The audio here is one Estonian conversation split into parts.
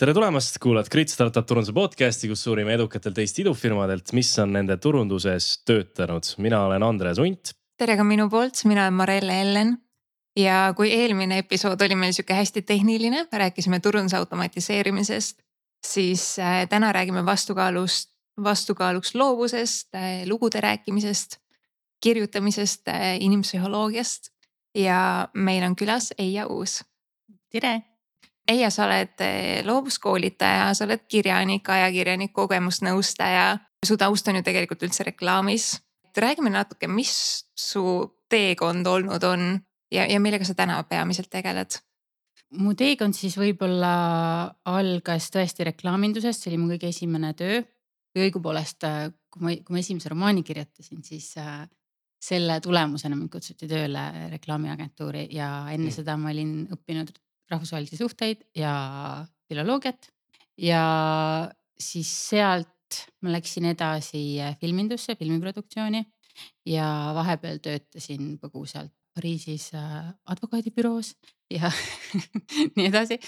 tere tulemast, kuulad Grit Startup turunduse podcast'i, kus uurime edukatelt Eesti idufirmadelt, mis on nende turunduses töötanud. mina olen Andres Unt. tere ka minu poolt, mina olen Marelle Ellen. ja kui eelmine episood oli meil sihuke hästi tehniline, rääkisime turunduse automatiseerimisest, siis äh, täna räägime vastukaalust, vastukaaluks loovusest, äh, lugude rääkimisest, kirjutamisest, äh, inimpsühholoogiast ja meil on külas Eija Uus. tere Eija, sa oled eh, loovuskoolitaja, sa oled kirjanik, ajakirjanik, kogemusnõustaja. su taust on ju tegelikult üldse reklaamis. räägime natuke, mis su teekond olnud on ja, ja millega sa täna peamiselt tegeled? mu teekond siis võib-olla algas tõesti reklaamindusest, see oli mu kõige esimene töö. või õigupoolest, äh, kui ma, kui ma esimese romaani kirjutasin, siis äh, selle tulemusena mind kutsuti tööle reklaamiagentuuri ja enne mm. seda ma olin õppinud rahvusvahelisi suhteid ja filoloogiat. ja siis sealt ma läksin edasi filmindusse, filmiproduktsiooni ja vahepeal töötasin põgusalt Pariisis äh, advokaadibüroos ja nii edasi.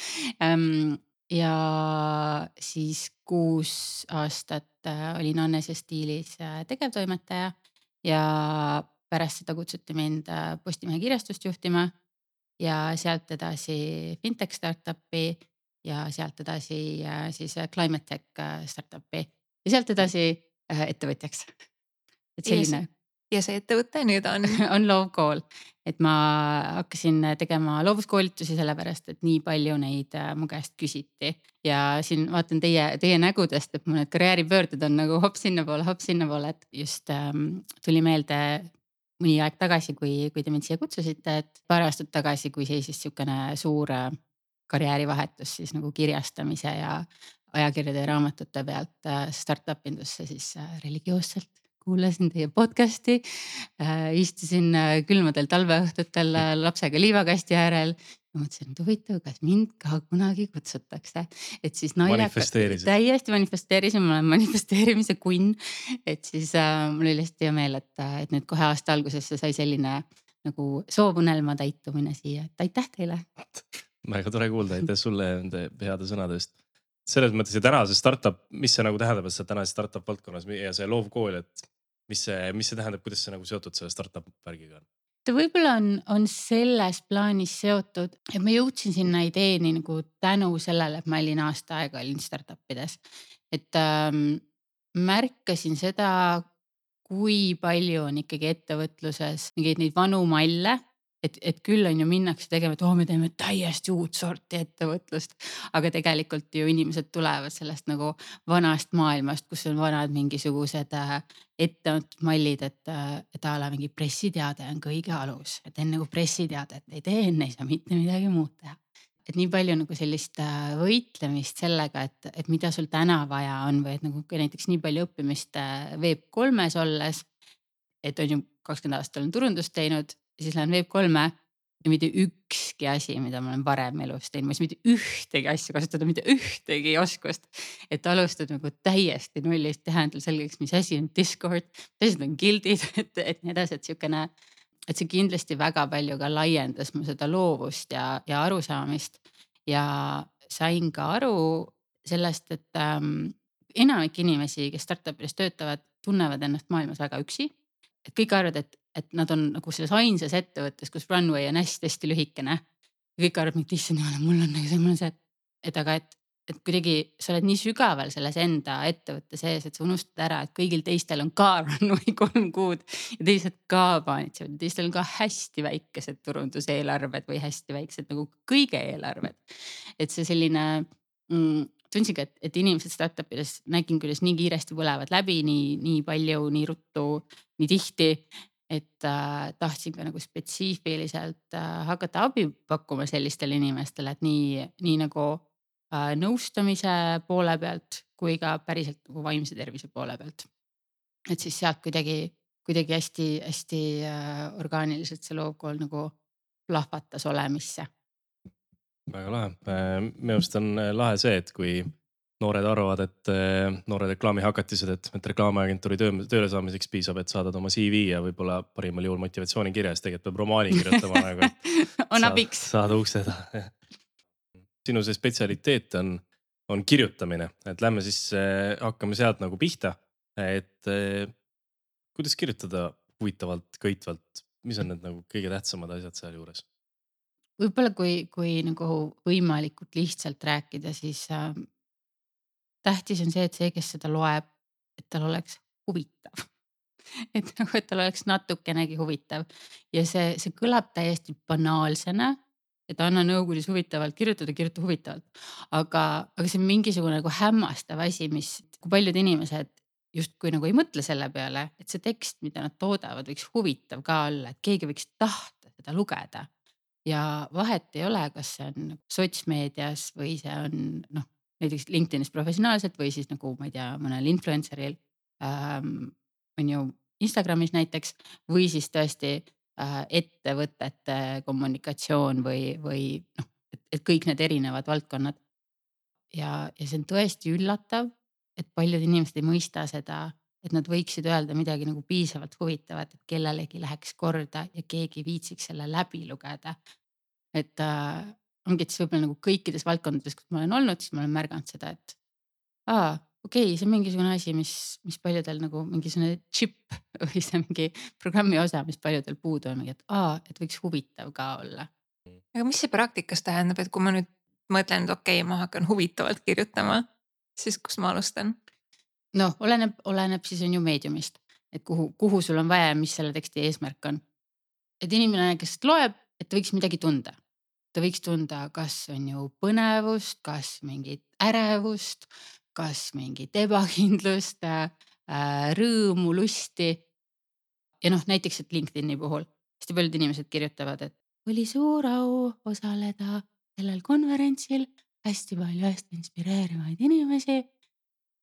ja siis kuus aastat äh, olin Annes ja Stiilis tegevtoimetaja ja pärast seda kutsuti mind Postimehe kirjastust juhtima ja sealt edasi fintech startup'i ja sealt edasi äh, siis äh, climate tech äh, startup'i ja sealt edasi ettevõtjaks. et selline. ja see ettevõte nüüd on on Loovkool, et ma hakkasin tegema loovuskoolitusi sellepärast, et nii palju neid mu käest küsiti ja siin vaatan teie, teie nägudest, et mu need karjääripöörded on nagu hopp sinnapoole, hopp sinnapoole, et just ähm, tuli meelde mõni aeg tagasi, kui, kui te mind siia kutsusite, et paar aastat tagasi, kui seisis sihukene suur äh, karjäärivahetus siis nagu kirjastamise ja ajakirjade ja raamatute pealt äh, startup indusse, siis äh, religioosselt kuulasin teie podcast'i istusin külmadel talveõhtutel lapsega liivakasti äärel mõtlesin, et huvitav, kas mind ka kunagi kutsutakse, et siis naljakas, täiesti manifesteerisin, ma olen manifesteerimise kunn. et siis äh, mul oli lihtsalt hea meel, et, et nüüd kohe aasta alguses see sai selline nagu soovunelma täitumine siia, et aitäh teile. väga tore kuulda, aitäh sulle nende heade sõnade eest. selles mõttes ja tänase startup, mis see nagu tähendab, et sa oled tänases startup valdkonnas ja see loov kool, et mis see, mis see tähendab, kuidas see nagu seotud selle startup värgiga on? Ta võib-olla on, on selles plaanis seotud, et ma jõudsin sinna ideeni nagu tänu sellele, et ma olin aasta aega olin startup ides. et ähm, märkasin seda, kui palju on ikkagi ettevõtluses mingeid neid vanu malle et, et küll on ju minnakse tegema, et oo oh,, me teeme täiesti uut sorti ettevõtlust. aga tegelikult ju inimesed tulevad sellest nagu vanast maailmast, kus on vanad mingisugused äh, etteantud mallid, et, äh, et a la mingi pressiteade on kõige alus, et enne kui pressiteadet ei tee, enne ei saa mitte midagi muud teha et nii palju nagu sellist äh, võitlemist sellega, et, et mida sul täna vaja on või et nagu näiteks nii palju õppimist Web3-s olles. et on ju kakskümmend aastat olen turundust teinud siis lähen Web3-e ja mitte ükski asi, mida ma olen varem elus teinud, ma ei saa mitte ühtegi asja kasutada, mitte ühtegi oskust. et alustad nagu täiesti nullist, teha endale selgeks, mis asi on Discord, mis asjad on guild'id, et, et nii edasi, et sihukene. et see kindlasti väga palju ka laiendas mu seda loovust ja, ja arusaamist ja sain ka aru sellest, et ähm, enamik inimesi, kes startup ides töötavad, tunnevad ennast maailmas väga üksi. et kõik arvavad, et et nad on nagu selles ainsas ettevõttes, kus runway on hästi-hästi lühikene. kõik arvavad, et issand jumal, mul on nagu see, mul on see, et aga et, et kuidagi sa oled nii sügaval selles enda ettevõtte sees, et sa unustad ära, et kõigil teistel on ka runway kolm kuud ja teised ka paanitsevad, teistel on ka hästi väikesed turunduseelarved või hästi väiksed nagu kõige eelarved. et see selline mm, tundsin ka, et, et inimesed startup ides nägin, kuidas nii kiiresti põlevad läbi, nii, nii palju, nii ruttu, nii tihti et äh, tahtsin ka nagu spetsiifiliselt äh, hakata abi pakkuma sellistele inimestele, et nii, nii nagu äh, nõustamise poole pealt kui ka päriselt nagu vaimse tervise poole pealt. et siis sealt kuidagi, kuidagi hästi-hästi äh, orgaaniliselt see loovkool nagu plahvatas olemisse. väga lahe, äh, minu arust on äh, lahe see, et kui noored arvavad, et eh, noored reklaamihakatised, et, et reklaamiagentuuri töö, tööle saamiseks piisab, et saadad oma CV ja võib-olla parimal juhul motivatsioonikirja, siis tegelikult peab romaani kirjutama nagu. on abiks. saada ukse taha. sinu see spetsialiteet on, on kirjutamine, et lähme siis äh, hakkame sealt nagu pihta, et äh, kuidas kirjutada huvitavalt, köitvalt, mis on need nagu kõige tähtsamad asjad sealjuures? võib-olla kui, kui nagu võimalikult lihtsalt rääkida, siis äh, tähtis on see, et see, kes seda loeb, et tal oleks huvitav et nagu, et tal oleks natukenegi huvitav ja see, see kõlab täiesti banaalsena. et anna nõu, kuidas huvitavalt kirjutada, kirjuta huvitavalt. aga, aga see on mingisugune nagu hämmastav asi, mis, kui paljud inimesed justkui nagu ei mõtle selle peale, et see tekst, mida nad toodavad, võiks huvitav ka olla, et keegi võiks tahta seda lugeda. ja vahet ei ole, kas see on sotsmeedias või see on noh, näiteks LinkedInis professionaalselt või siis nagu ma ei tea, mõnel influencer'il ähm, on ju Instagramis näiteks või siis tõesti äh, ettevõtete kommunikatsioon või, või noh, et kõik need erinevad valdkonnad. ja, ja see on tõesti üllatav, et paljud inimesed ei mõista seda, et nad võiksid öelda midagi nagu piisavalt huvitavat, et kellelegi läheks korda ja keegi viitsiks selle läbi lugeda. et äh, ongi, et siis võib-olla nagu kõikides valdkondades, kus ma olen olnud, siis ma olen märganud seda, et aa, okei okay,, see on mingisugune asi, mis, mis paljudel nagu mingisugune chip või see mingi programmi osa, mis paljudel puudu on, et aa, et võiks huvitav ka olla. aga mis see praktikas tähendab, et kui ma nüüd mõtlen, et okei okay,, ma hakkan huvitavalt kirjutama, siis kust ma alustan? noh, oleneb, oleneb siis on ju meediumist, et kuhu, kuhu sul on vaja ja mis selle teksti eesmärk on. et inimene, kes loeb, et ta võiks midagi tunda ta võiks tunda, kas on ju põnevust, kas mingit ärevust, kas mingit ebakindlust äh,, rõõmu, lusti. ja noh, näiteks, et LinkedIn'i puhul hästi paljud inimesed kirjutavad, et oli suur au osaleda sellel konverentsil, hästi palju hästi inspireerivaid inimesi.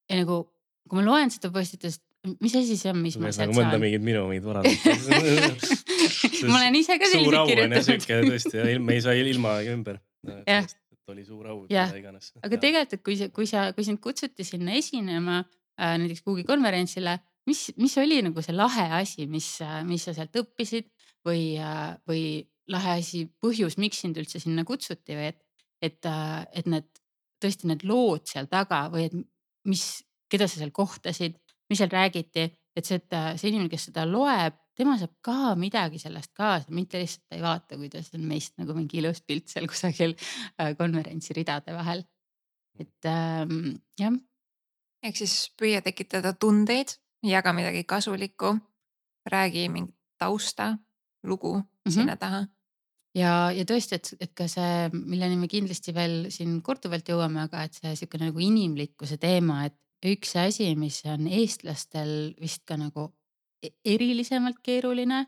ja nagu, kui ma loen seda postitust, mis asi see on, mis ma sealt nagu saan? mingeid minu mingeid varaseid ma olen ise ka selliseid kirjutanud. sihuke tõesti, me ei saa ilma ümber. jah, et oli suur au, mida iganes. aga tegelikult, kui kui sa, kui sind kutsuti sinna esinema äh, näiteks kuhugi konverentsile, mis, mis oli nagu see lahe asi, mis, mis sa sealt õppisid või äh,, või lahe asi, põhjus, miks sind üldse sinna kutsuti või et, et, äh, et need tõesti need lood seal taga või et mis, keda sa seal kohtasid, mis seal räägiti, et see, et äh, see inimene, kes seda loeb, tema saab ka midagi sellest kaasa, mitte lihtsalt ei vaata, kuidas on meist nagu mingi ilus pilt seal kusagil äh, konverentsi ridade vahel. et ähm, jah. ehk siis püüa tekitada tundeid, jaga midagi kasulikku, räägi mingit tausta, lugu mm -hmm. sinna taha ja, ja tõesti, et, et ka see, milleni me kindlasti veel siin korduvalt jõuame, aga et see sihuke nagu inimlikkuse teema, et üks asi, mis on eestlastel vist ka nagu E-, erilisemalt keeruline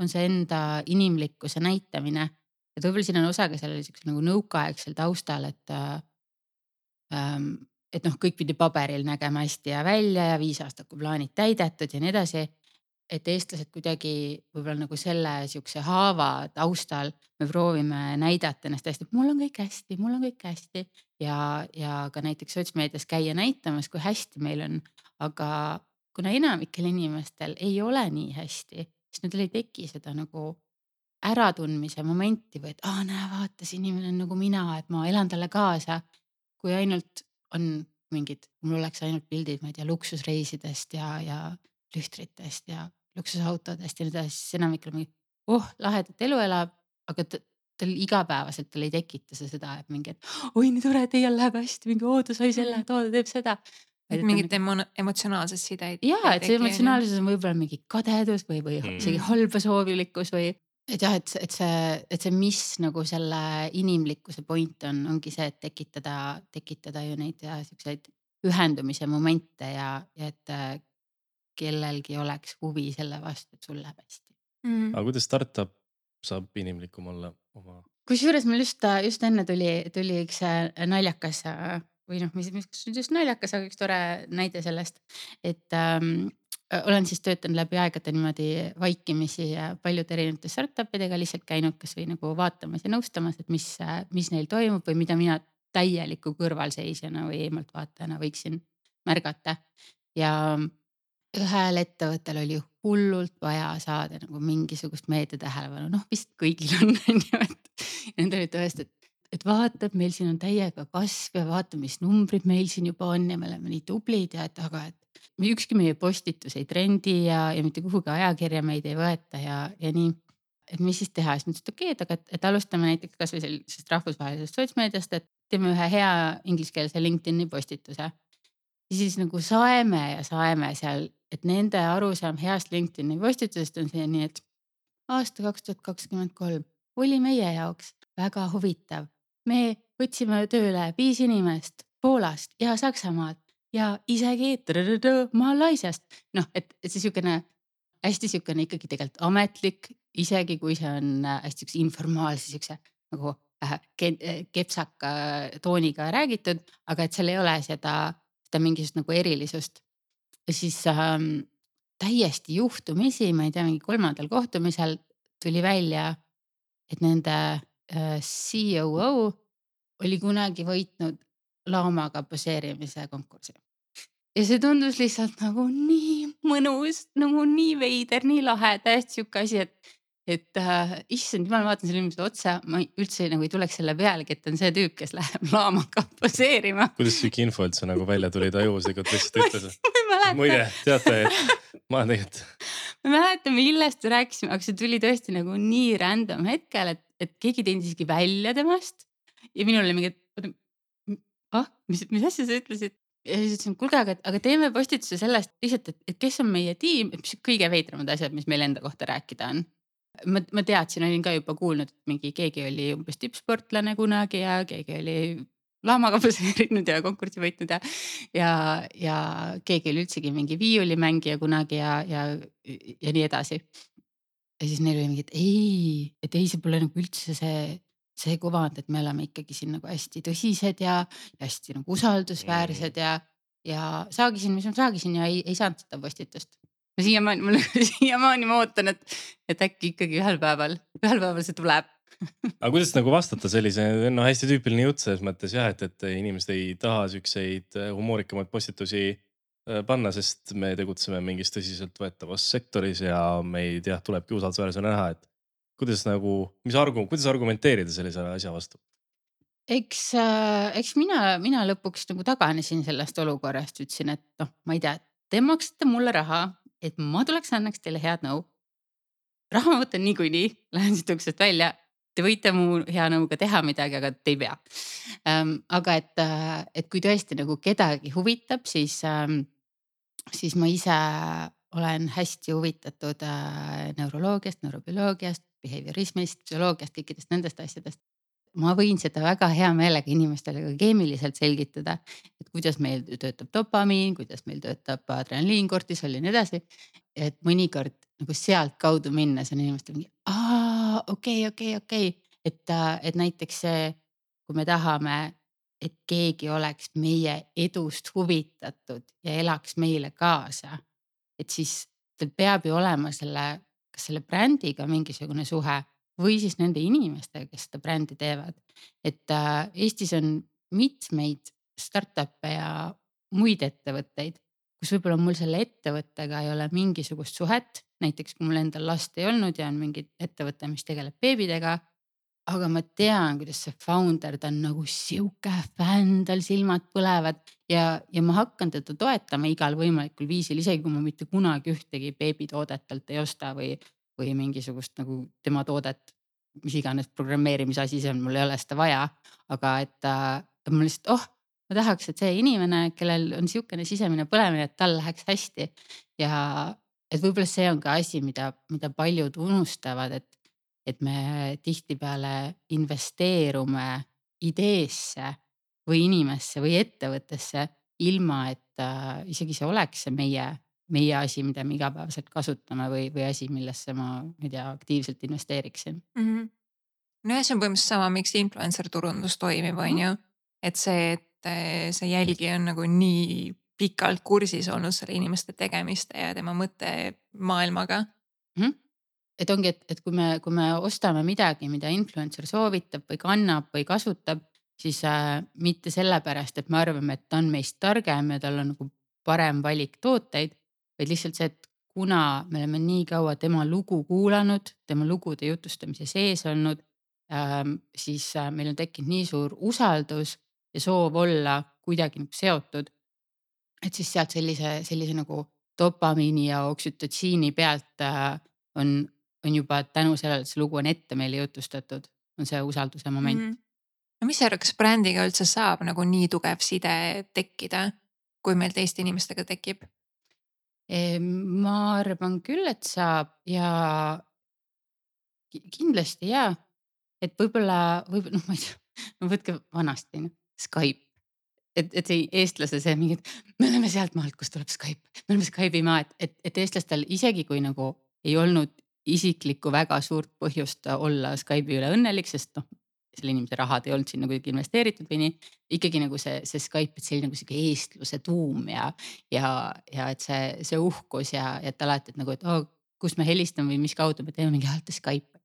on see enda inimlikkuse näitamine. et võib-olla siin on osa ka sellel siuksel nagu nõukaaegsel taustal, et äh,. et noh, kõik pidi paberil nägema hästi hea välja ja viisaastakuplaanid täidetud ja nii edasi. Et eestlased kuidagi võib-olla nagu selle siukse haava taustal me proovime näidata ennast hästi, et mul on kõik hästi, mul on kõik hästi ja, ja ka näiteks sotsmeedias käia näitamas, kui hästi meil on, aga kuna enamikel inimestel ei ole nii hästi, siis nendel ei teki seda nagu äratundmise momenti või et aa, näe, vaata, see inimene on nagu mina, et ma elan talle kaasa. kui ainult on mingid, mul oleks ainult pildid, ma ei tea, luksusreisidest ja, ja lühtritest ja luksusautodest ja nii edasi, siis enamikul mingi, oh, lahedat elu elab, aga tal igapäevaselt tal ei tekita see seda, et mingi, et oi nii tore, teil läheb hästi, mingi oo ta sai selle, too ta teeb seda et mingit emo emotsionaalset sidet. ja, et see emotsionaalsus on võib-olla mingi kadedus või, või mm. isegi halbasoovlikkus või et jah, et, et see, et see, mis nagu selle inimlikkuse point on, ongi see, et tekitada, tekitada ju neid siukseid ühendumise momente ja, ja et kellelgi oleks huvi selle vastu, et sul läheb hästi mm.. aga kuidas startup saab inimlikum olla oma? kusjuures mul just, just enne tuli, tuli üks äh, naljakas äh, või noh, mis, mis just naljakas, aga üks tore näide sellest, et ähm, olen siis töötanud läbi aegade niimoodi vaikimisi paljude erinevate startup idega lihtsalt käinud kasvõi nagu vaatamas ja nõustamas, et mis, mis neil toimub või mida mina täieliku kõrvalseisjana või eemalt vaatajana võiksin märgata. ja ühel ettevõttel oli hullult vaja saada nagu mingisugust meedia tähelepanu, noh vist kõigil on, on ju, et nendel oli tõesti, et et vaata, et meil siin on täiega kasv ja vaata, mis numbrid meil siin juba on ja me oleme nii tublid ja et aga, et ükski meie postitus ei trendi ja, ja mitte kuhugi ajakirja meid ei võeta ja, ja nii. et mis siis teha, siis ma ütlesin, et okei okay,, et aga, et alustame näiteks kasvõi sellisest rahvusvahelisest sotsmeediast, et teeme ühe hea ingliskeelse LinkedIn'i postituse. ja siis nagu saeme ja saeme seal, et nende arusaam heast LinkedIn'i postitusest on nii, et aasta kaks tuhat kakskümmend kolm oli meie jaoks väga huvitav. me võtsime tööle viis inimest Poolast ja Saksamaalt ja isegi Malaisiast. noh, et, et see sihukene hästi sihukene ikkagi tegelikult ametlik, isegi kui see on äh, hästi siukse informaalse siukse nagu äh, äh, kepsaka tooniga räägitud, aga et seal ei ole seda, seda mingisugust nagu erilisust. Siis ähm, täiesti juhtumisi, ma ei tea, mingi kolmandal kohtumisel tuli välja, et nende äh, COO oli kunagi võitnud laamaga poseerimise konkursi. ja see tundus lihtsalt nagu nii mõnus, nagu nii veider, nii lahe, täiesti sihuke asi, et et äh, issand jumal, ma vaatan sellele inimesele otsa, ma üldse nagu ei tuleks selle pealegi, et on see tüüp, kes läheb laamaga poseerima. kuidas sihuke info üldse nagu välja tuli, ta juhuslikult lihtsalt ütles? Mäleta. muide, teate, ma tegelikult. ma ei mäleta, millest me rääkisime, aga see tuli tõesti nagu nii random hetkel, et, et keegi teenis isegi välja temast. ja minul oli mingi, et ah, mis, mis asja sa ütlesid? ja siis ütlesin, kuulge, aga, aga teeme postituse sellest lihtsalt, et, et kes on meie tiim, et mis kõige veidramad asjad, mis meil enda kohta rääkida on ma, ma teadsin, olin ka juba kuulnud, et mingi keegi oli umbes tippsportlane kunagi ja keegi oli laamaga poseerinud ja konkursi võitnud ja, ja, ja keegi oli üldsegi mingi viiulimängija kunagi ja, ja, ja nii edasi. ja siis neil oli mingi, et ei, et ei, see pole nagu üldse see, see kuvand, et me oleme ikkagi siin nagu hästi tõsised ja, ja hästi nagu usaldusväärsed ja, ja saagisin, mis ma saagisin ja ei, ei saanud seda postitust. Ma siiamaani, mul siiamaani ma ootan, et, et äkki ikkagi ühel päeval, ühel päeval see tuleb aga kuidas nagu vastata sellise, no hästi tüüpiline jutt selles mõttes jah, et, et inimesed ei taha siukseid äh, humoorikamaid postitusi äh, panna, sest me tegutseme mingis tõsiseltvõetavas sektoris ja meid jah, tulebki usaldusväärsena näha, et kuidas nagu, mis argu-, kuidas argumenteerida sellise asja vastu? eks äh,, eks mina, mina lõpuks nagu taganesin sellest olukorrast, ütlesin, et noh, ma ei tea, te maksate mulle raha, et ma tuleks annaks teile head nõu. raha ma võtan niikuinii, lähen siit uksest välja. Te võite mu hea nõuga teha midagi, aga te ei pea ähm,. aga et, äh, et kui tõesti nagu kedagi huvitab, siis ähm,, siis ma ise olen hästi huvitatud äh, neuroloogiast, neurobioloogiast, behaviorismist, psühholoogiast, kõikidest nendest asjadest ma võin seda väga hea meelega inimestele ka keemiliselt selgitada, et kuidas meil töötab dopamiin, kuidas meil töötab adrenaliin, kortisol ja nii edasi. et mõnikord nagu sealtkaudu minnes on inimestel mingi aa, okei okay,, okei okay,, okei okay., et, et näiteks see, kui me tahame, et keegi oleks meie edust huvitatud ja elaks meile kaasa, et siis tal peab ju olema selle, kas selle brändiga mingisugune suhe või siis nende inimestega, kes seda brändi teevad. et äh, Eestis on mitmeid startup'e ja muid ettevõtteid, kus võib-olla mul selle ettevõttega ei ole mingisugust suhet. näiteks kui mul endal last ei olnud ja on mingi ettevõte, mis tegeleb beebidega. aga ma tean, kuidas see founder, ta on nagu sihuke fänn, tal silmad põlevad ja, ja ma hakkan teda toetama igal võimalikul viisil, isegi kui ma mitte kunagi ühtegi beebitoodet talt ei osta või või mingisugust nagu tema toodet, mis iganes programmeerimise asi see on, mul ei ole seda vaja. aga et äh, ma lihtsalt, oh, ma tahaks, et see inimene, kellel on sihukene sisemine põlemine, et tal läheks hästi. ja et võib-olla see on ka asi, mida, mida paljud unustavad, et, et me tihtipeale investeerume ideesse või inimesse või ettevõttesse ilma, et äh, isegi see oleks see meie meie asi, mida me igapäevaselt kasutame või, või asi, millesse ma, ma ei tea, aktiivselt investeeriksin mm. -hmm. nojah, see on põhimõtteliselt sama, miks influencer turundus toimib, on ju. et see, et eh, see jälgija on nagu nii pikalt kursis olnud selle inimeste tegemiste ja tema mõttemaailmaga mm. -hmm. et ongi, et, et kui me, kui me ostame midagi, mida influencer soovitab või kannab või kasutab, siis äh, mitte sellepärast, et me arvame, et ta on meist targem ja tal on nagu parem valik tooteid, vaid lihtsalt see, et kuna me oleme nii kaua tema lugu kuulanud, tema lugude jutustamise sees olnud, ähm, siis äh, meil on tekkinud nii suur usaldus ja soov olla kuidagi nagu seotud. et siis sealt sellise, sellise nagu dopamiini ja oksütotsiini pealt äh, on, on juba tänu sellele, et see lugu on ette meile jutustatud, on see usalduse moment mm. -hmm. no mis sa arvad, kas brändiga üldse saab nagu nii tugev side tekkida, kui meil teiste inimestega tekib? ma arvan küll, et saab ja kindlasti ja, et võib-olla, võib noh, ma ei tea, no võtke vanasti ju, Skype. et, et see eestlase see mingi, et me oleme sealt maalt, kust tuleb Skype, me oleme Skype'i maa, et, et, et eestlastel isegi kui nagu ei olnud isiklikku väga suurt põhjust olla Skype'i üle õnnelik, sest noh, selle inimese rahad ei olnud sinna kuidagi investeeritud või nii. ikkagi nagu see, see Skype, et see oli nagu sihuke eestluse tuum ja, ja, ja et see, see uhkus ja, et alati, et nagu, et oh, kust me helistame või mis kaudu me teeme mingi alati Skype.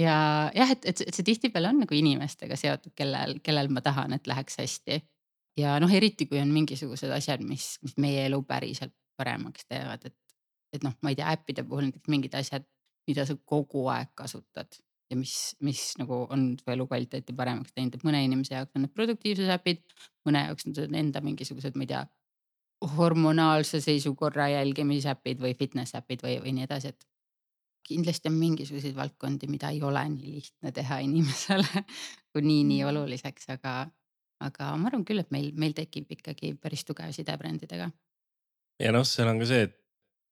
Ja jah, et, et, et see tihtipeale on nagu inimestega seotud, kellel, kellel ma tahan, et läheks hästi. ja noh, eriti kui on mingisugused asjad, mis, mis meie elu päriselt paremaks teevad, et, et noh, ma ei tea, äppide puhul näiteks mingid asjad, mida sa kogu aeg kasutad ja mis, mis nagu on su elukvaliteeti paremaks teinud, et mõne inimese jaoks on need produktiivsuse äpid, mõne jaoks on need enda mingisugused, ma ei tea, hormonaalse seisukorra jälgimise äpid või fitness äpid või, või nii edasi, et kindlasti on mingisuguseid valdkondi, mida ei ole nii lihtne teha inimesele kui nii, nii mm. oluliseks, aga, aga ma arvan küll, et meil, meil tekib ikkagi päris tugev side brändidega. ja noh, seal on ka see, et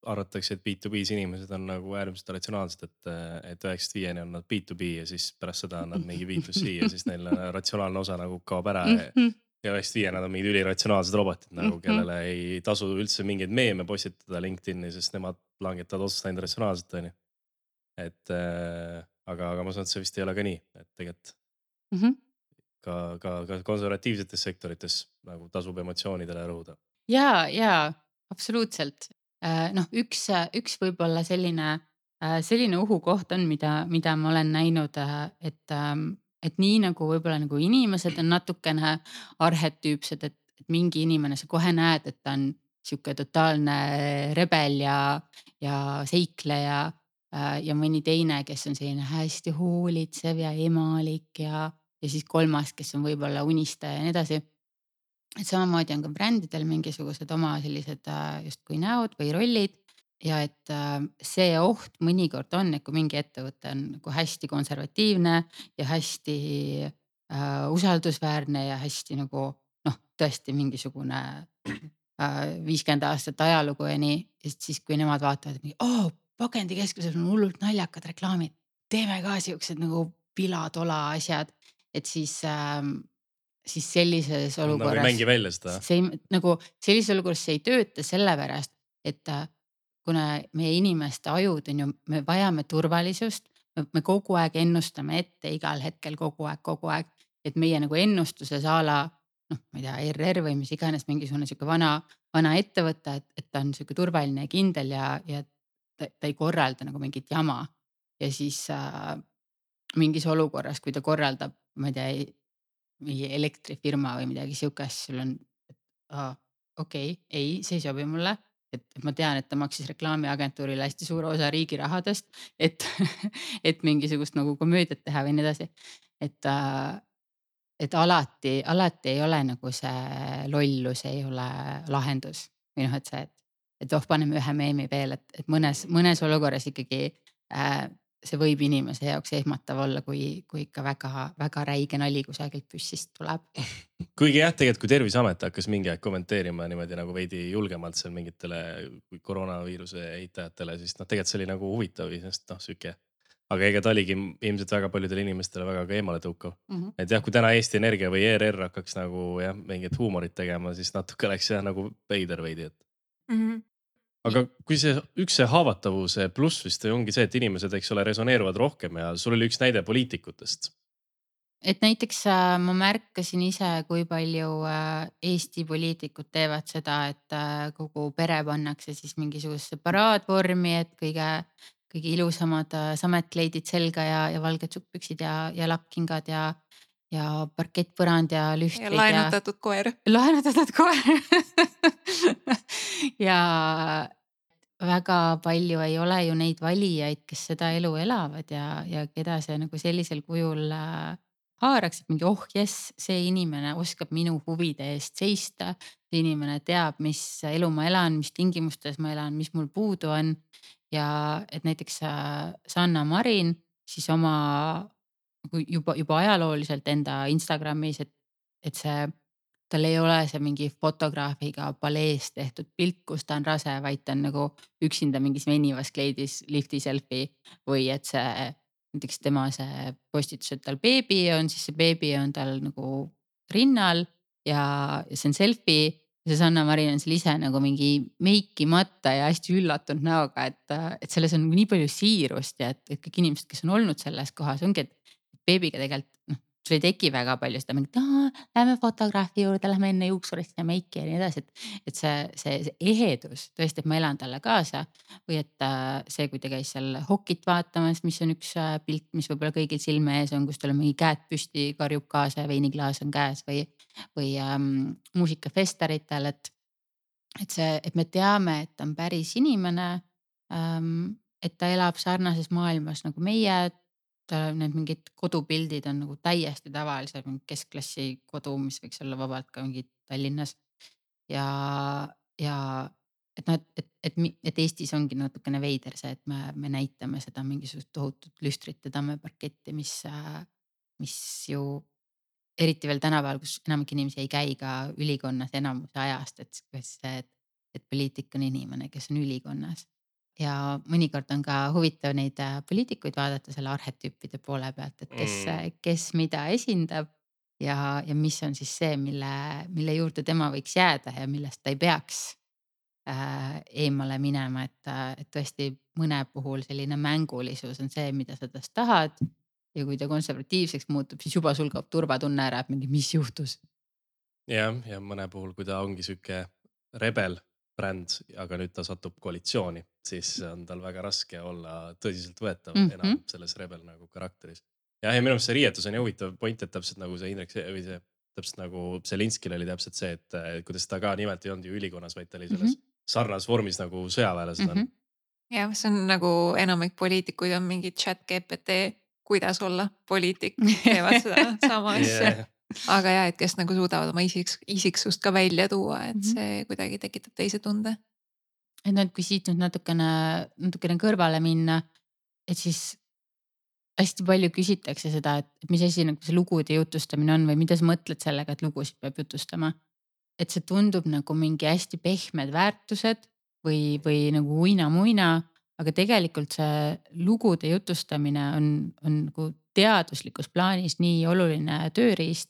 arvatakse, et B2B-s inimesed on nagu äärmiselt ratsionaalsed, et, et üheksast viieni on nad B2B ja siis pärast seda on nad mingi B2C ja siis neil ratsionaalne osa nagu kaob ära ja, mhm. ja üheksast viieni nad on mingid üliratsionaalsed robotid nagu, mhm. kellele ei tasu üldse mingeid meeme postitada LinkedIn'i, sest nemad langetavad otsust ainult ratsionaalselt, onju. Et äh, aga, aga ma saan, et see vist ei ole ka nii, et tegelikult mm -hmm. ka, ka, ka konservatiivsetes sektorites nagu tasub emotsioonidele rõhuda. ja, ja absoluutselt, Äh, noh, üks, üks võib-olla selline, äh, selline ohukoht on, mida, mida ma olen näinud, äh, et, ähm, et nii nagu võib-olla nagu inimesed on natukene arhetüüpsed, et, et mingi inimene, sa kohe näed, et ta on sihuke totaalne rebel ja, ja seikleja ja mõni teine, kes on selline hästi hoolitsev ja emalik ja, ja siis kolmas, kes on võib-olla unistaja ja nii edasi. Et samamoodi on ka brändidel mingisugused oma sellised äh, justkui näod või rollid. Ja et äh, see oht mõnikord on, et kui mingi ettevõte on nagu hästi konservatiivne ja hästi äh, usaldusväärne ja hästi nagu noh, tõesti mingisugune viiskümmend äh, aastat ajalugu ja nii, siis kui nemad vaatavad, et oo oh,, pakendikeskuses on hullult naljakad reklaamid, teeme ka siuksed nagu pilatola asjad, et siis ähm, siis sellises olukorras. Nad ei mängi välja seda. see ei, nagu sellises olukorras see ei tööta sellepärast, et äh, kuna meie inimeste ajud on ju, me vajame turvalisust, me kogu aeg ennustame ette igal hetkel kogu aeg, kogu aeg, et meie nagu ennustuses a la noh, ma ei tea, ERR või mis iganes mingisugune sihuke vana, vana ettevõte, et, et ta on sihuke turvaline ja kindel ja, ja ta, ta ei korralda nagu mingit jama. ja siis äh, mingis olukorras, kui ta korraldab, ma ei tea, mingi elektrifirma või midagi sihukest, sul on, okei okay,, ei, see ei sobi mulle et, et ma tean, et ta maksis reklaamiagentuurile hästi suure osa riigi rahadest, et, et mingisugust nagu komöödiat teha või nii edasi. et, äh, et alati, alati ei ole nagu see lollus ei ole lahendus või noh, et see, et, et oh, paneme ühe meemi veel, et, et mõnes, mõnes olukorras ikkagi äh, see võib inimese jaoks ehmatav olla, kui, kui ikka väga-väga räige nali kusagilt püssist tuleb. kuigi jah, tegelikult kui Terviseamet hakkas mingi aeg kommenteerima niimoodi nagu veidi julgemalt seal mingitele koroonaviiruse eitajatele, siis noh, tegelikult see oli nagu huvitav iseenesest noh sihuke. aga ega ta oligi ilmselt väga paljudele inimestele väga ka eemale tõukav mm. -hmm. et jah, kui täna Eesti Energia või ERR hakkaks nagu jah, mingit huumorit tegema, siis natuke oleks jah nagu veider veidi, et mm. -hmm aga kui see üks see haavatavuse pluss vist ongi see, et inimesed, eks ole, resoneeruvad rohkem ja sul oli üks näide poliitikutest. et näiteks äh, ma märkasin ise, kui palju äh, Eesti poliitikud teevad seda, et äh, kogu pere pannakse siis mingisugusesse paraadvormi, et kõige, kõige ilusamad sametkleidid selga ja, ja valged sukkpüksid ja, ja lakkingad ja ja parkettpõrand ja lühtrid. ja laenutatud koer. laenutatud koer ja väga palju ei ole ju neid valijaid, kes seda elu elavad ja, ja keda see nagu sellisel kujul äh, haaraks, et mingi oh jess, see inimene oskab minu huvide eest seista. see inimene teab, mis elu ma elan, mis tingimustes ma elan, mis mul puudu on. ja et näiteks äh, Sanna Marin siis oma nagu juba, juba ajalooliselt enda Instagramis, et, et see tal ei ole see mingi fotograafiga palees tehtud pilt, kus ta on rase, vaid ta on nagu üksinda mingis venivas kleidis lifti selfie või et see näiteks tema see postitus, et tal beebi on, siis see beebi on tal nagu rinnal ja, ja see on selfie. Ja see Sanna-Marin on seal ise nagu mingi meikimata ja hästi üllatunud näoga, et, et selles on nii palju siirust ja et, et kõik inimesed, kes on olnud selles kohas, ongi, et beebiga tegelikult noh sul ei teki väga palju seda mingit, lähme fotograafi juurde, lähme enne juuksurisse ja meiki ja nii edasi, et. et see, see, see ehedus tõesti, et ma elan talle kaasa või et äh, see, kui ta käis seal hokit vaatamas, mis on üks äh, pilt, mis võib-olla kõigil silme ees on, kus tal on mingi käed püsti, karjub kaasa ja veiniklaas on käes või, või ähm, muusikafestaritel, et. et see, et me teame, et ta on päris inimene ähm,. et ta elab sarnases maailmas nagu meie Äh, need mingid kodupildid on nagu täiesti tavalised, mingi keskklassi kodu, mis võiks olla vabalt ka mingi Tallinnas. ja, ja et noh, et, et, et, et Eestis ongi natukene veider see, et me, me näitame seda mingisugust tohutut lüstrite tammeparketti, mis, mis ju eriti veel tänapäeval, kus enamik inimesi ei käi ka ülikonnas enamuse ajast, et, et, et poliitik on inimene, kes on ülikonnas ja mõnikord on ka huvitav neid äh, poliitikuid vaadata selle arhetüüpide poole pealt, et kes mm., kes mida esindab. ja, ja mis on siis see, mille, mille juurde tema võiks jääda ja millest ta ei peaks äh, eemale minema, et, äh, et tõesti mõne puhul selline mängulisus on see, mida sa tast tahad. ja kui ta konservatiivseks muutub, siis juba sul kaob turvatunne ära, et mingi, mis juhtus. jah, ja mõne puhul, kui ta ongi sihuke rebel bränd, aga nüüd ta satub koalitsiooni, siis on tal väga raske olla tõsiseltvõetav mm -hmm. enam selles rebel nagu karakteris. jah, ja minu meelest see riietus on ju huvitav point, et täpselt nagu see Indrek või see täpselt nagu Zelinskil oli täpselt see, et kuidas ta ka nimelt ei olnud ju ülikonnas, vaid ta oli selles mm -hmm. sarnases vormis nagu sõjaväelased on mm. -hmm. jah, see on nagu enamik poliitikuid on mingi chat GPT, kuidas olla poliitik, teevad seda sama asja yeah aga ja, et kes nagu suudavad oma isiks, isiksust ka välja tuua, et mhm. see kuidagi tekitab teise tunde. et noh, et kui siit nüüd natukene, natukene kõrvale minna, et siis hästi palju küsitakse seda, et mis asi nagu see lugude jutustamine on või mida sa mõtled sellega, et lugusid peab jutustama. et see tundub nagu mingi hästi pehmed väärtused või, või nagu uina-muina, aga tegelikult see lugude jutustamine on, on nagu teaduslikus plaanis nii oluline tööriist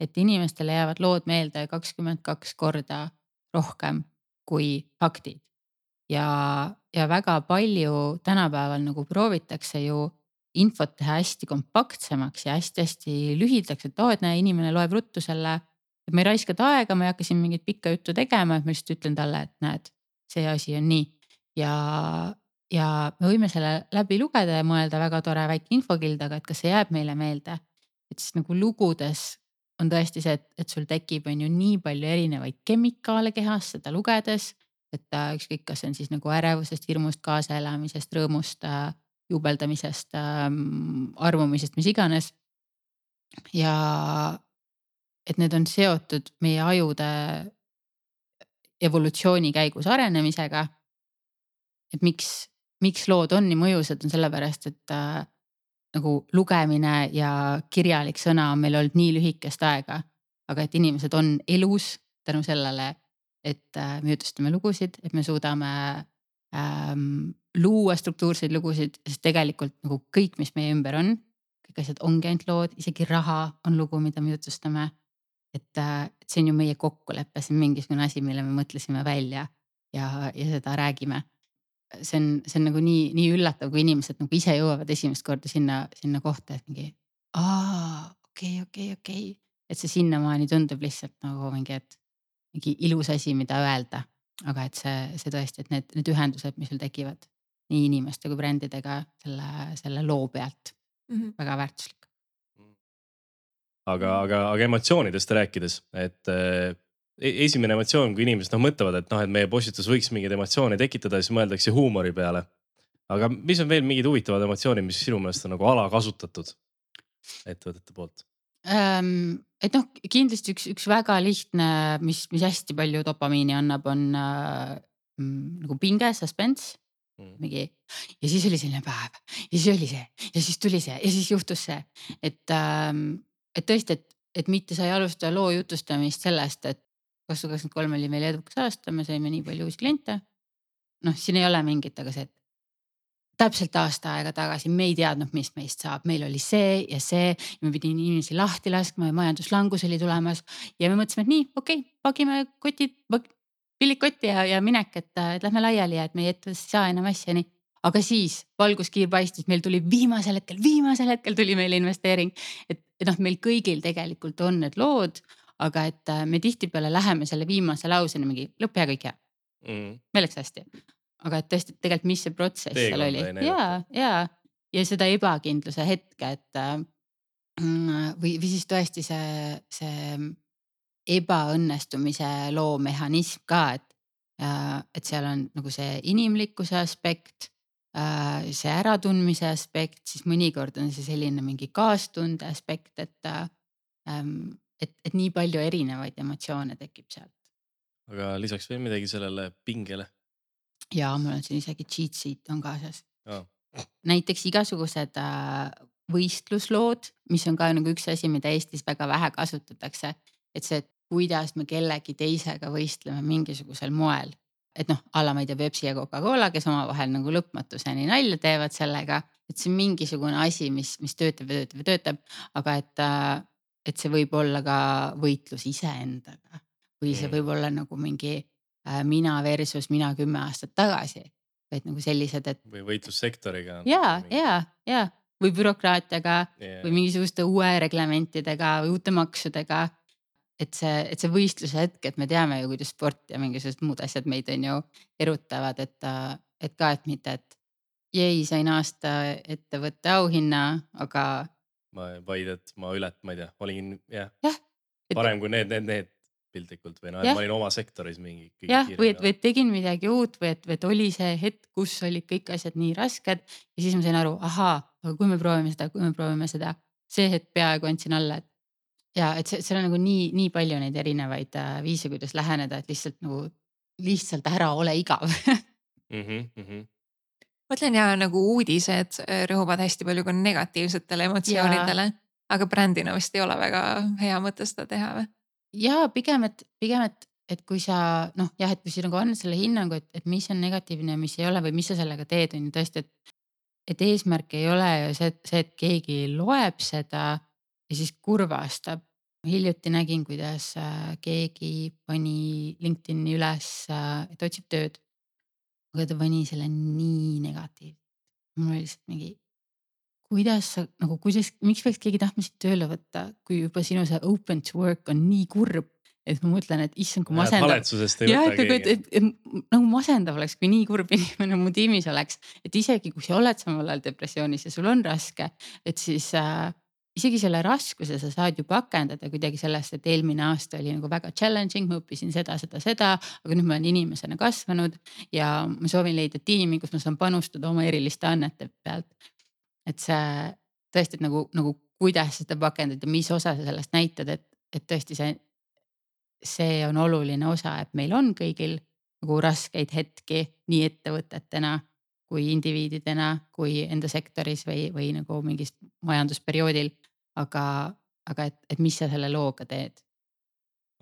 et inimestele jäävad lood meelde kakskümmend kaks korda rohkem kui faktid. ja, ja väga palju tänapäeval nagu proovitakse ju infot teha hästi kompaktsemaks ja hästi-hästi lühidaks, et oo, et näe, inimene loeb ruttu selle. et ma ei raiska ta aega, ma ei hakka siin mingit pikka juttu tegema, et ma lihtsalt ütlen talle, et näed, see asi on nii. ja, ja me võime selle läbi lugeda ja mõelda, väga tore väike infokild, aga et kas see jääb meile meelde. et siis nagu lugudes on tõesti see, et, et sul tekib, on ju nii palju erinevaid kemikaale kehas seda lugedes. et äh, ükskõik, kas see on siis nagu ärevusest, hirmust, kaasaelamisest, rõõmust äh,, juubeldamisest äh,, armumisest, mis iganes. ja et need on seotud meie ajude evolutsiooni käigus arenemisega. et miks, miks lood on nii mõjusad, on sellepärast, et äh, nagu lugemine ja kirjalik sõna on meil olnud nii lühikest aega. aga et inimesed on elus tänu sellele, et äh, me jutustame lugusid, et me suudame ähm, luua struktuurseid lugusid, sest tegelikult nagu kõik, mis meie ümber on, kõik asjad ongi ainult lood, isegi raha on lugu, mida me jutustame. äh, et see on ju meie kokkulepe, see on mingisugune asi, mille me mõtlesime välja ja, ja seda räägime see on, see on nagu nii, nii üllatav, kui inimesed nagu ise jõuavad esimest korda sinna, sinna kohta, et mingi aa, okei okay,, okei okay,, okei okay.. et see sinnamaani tundub lihtsalt nagu mingi, et mingi ilus asi, mida öelda. aga et see, see tõesti, et need, need ühendused, mis sul tekivad nii inimeste kui brändidega selle, selle loo pealt mm, -hmm. väga väärtuslik. aga, aga, aga emotsioonidest rääkides, et esimene emotsioon, kui inimesed noh mõtlevad, et noh, et meie postitus võiks mingeid emotsioone tekitada, siis mõeldakse huumori peale. aga mis on veel mingid huvitavad emotsioonid, mis sinu meelest on nagu alakasutatud ettevõtete poolt ähm,? et noh, kindlasti üks, üks väga lihtne, mis, mis hästi palju dopamiini annab, on äh, mm, nagu pinge, suspense mm. mingi ja siis oli selline päev ja siis oli see ja siis tuli see ja siis juhtus see, et ähm,, et tõesti, et, et mitte sa ei alusta loo jutustamist sellest, et kaks tuhat kakskümmend kolm oli meil edukas aasta, me saime nii palju uusi kliente. noh, siin ei ole mingit, aga see, et täpselt aasta aega tagasi me ei teadnud, mis meist saab, meil oli see ja see me pidime inimesi lahti laskma ja majanduslangus oli tulemas ja me mõtlesime, et nii, okei okay,, pagime kotid, pillid kotti ja, ja minek, et, et lähme laiali ja et meie ettevõttes ei saa enam asja, nii. aga siis valguskiir paistis, meil tuli viimasel hetkel, viimasel hetkel tuli meile investeering, et, et noh, meil kõigil tegelikult on need lood aga et äh, me tihtipeale läheme selle viimase lauseni mingi lõpp hea, kõik hea. Mm.. meil läks hästi. aga et tõesti, tegelikult, mis see protsess seal oli? ja, ja, ja seda ebakindluse hetke, et äh, või, või siis tõesti see, see ebaõnnestumise loo mehhanism ka, et, äh, et seal on nagu see inimlikkuse aspekt see äratundmise aspekt, siis mõnikord on see selline mingi kaastunde aspekt, et ähm, et, et nii palju erinevaid emotsioone tekib sealt. aga lisaks veel midagi sellele pingele? ja mul on siin isegi cheat sheet on kaasas näiteks igasugused äh, võistluslood, mis on ka nagu üks asi, mida Eestis väga vähe kasutatakse, et see, et kuidas me kellegi teisega võistleme mingisugusel moel. et noh, a la ma ei tea, Pepsi ja Coca-Cola, kes omavahel nagu lõpmatuseni nalja teevad sellega, et see on mingisugune asi, mis, mis töötab ja töötab ja töötab, aga et äh, et see võib olla ka võitlus iseendaga või see võib olla nagu mingi äh, mina versus mina kümme aastat tagasi. et nagu sellised, et. või võitlus sektoriga. ja, ja, ja või bürokraatiaga yeah. või mingisuguste uue reglementidega või uute maksudega. et see, et see võistluse hetk, et me teame ju, kuidas sport ja mingisugused muud asjad meid on ju erutavad, et, et ka, et mitte, et jei, sain aasta ettevõtte auhinna, aga ma vaid, et ma ületan, ma ei tea, olin jah ja, parem kui need, need, need piltlikult või noh, et ma olin oma sektoris mingi. jah, või et, või et tegin midagi uut või et, või et oli see hetk, kus olid kõik asjad nii rasked ja siis ma sain aru, ahaa, aga kui me proovime seda, kui me proovime seda, see hetk peaaegu andsin alla, et. ja et see, seal on nagu nii, nii palju neid erinevaid äh, viise, kuidas läheneda, et lihtsalt nagu lihtsalt ära ole igav mm. -hmm, mm -hmm mõtlen ja nagu uudised äh, rõhuvad hästi palju ka negatiivsetele emotsioonidele, aga brändina vist ei ole väga hea mõte seda teha või? ja pigem, et pigem, et, et kui sa noh, jah, et kui sa nagu annad selle hinnangu, et, et mis on negatiivne ja mis ei ole või mis sa sellega teed, on ju tõesti, et. et eesmärk ei ole ju see, see, et keegi loeb seda ja siis kurvastab. hiljuti nägin, kuidas äh, keegi pani LinkedIn'i üles, äh, et otsib tööd aga ta pani selle nii negatiivselt. mul oli lihtsalt mingi, kuidas sa nagu, kuidas, miks peaks keegi tahtma sind tööle võtta, kui juba sinu see open to work on nii kurb et ma mõtlen, et issand, kui masendav. haletsusest ei võta keegi. et, et, et nagu masendav oleks, kui nii kurb inimene mu tiimis oleks, et isegi kui sa oled samal ajal depressioonis ja sul on raske, et siis äh, isegi selle raskuse sa saad ju pakendada kuidagi sellest, et eelmine aasta oli nagu väga challenging, ma õppisin seda, seda, seda, aga nüüd ma olen inimesena kasvanud ja ma soovin leida tiimi, kus ma saan panustada oma eriliste annete pealt. et see tõesti, et nagu, nagu kuidas seda pakendada, mis osa sa sellest näitad, et, et tõesti see, see on oluline osa, et meil on kõigil nagu raskeid hetki nii ettevõtetena kui indiviididena, kui enda sektoris või, või nagu mingis majandusperioodil aga, aga et, et mis sa selle looga teed?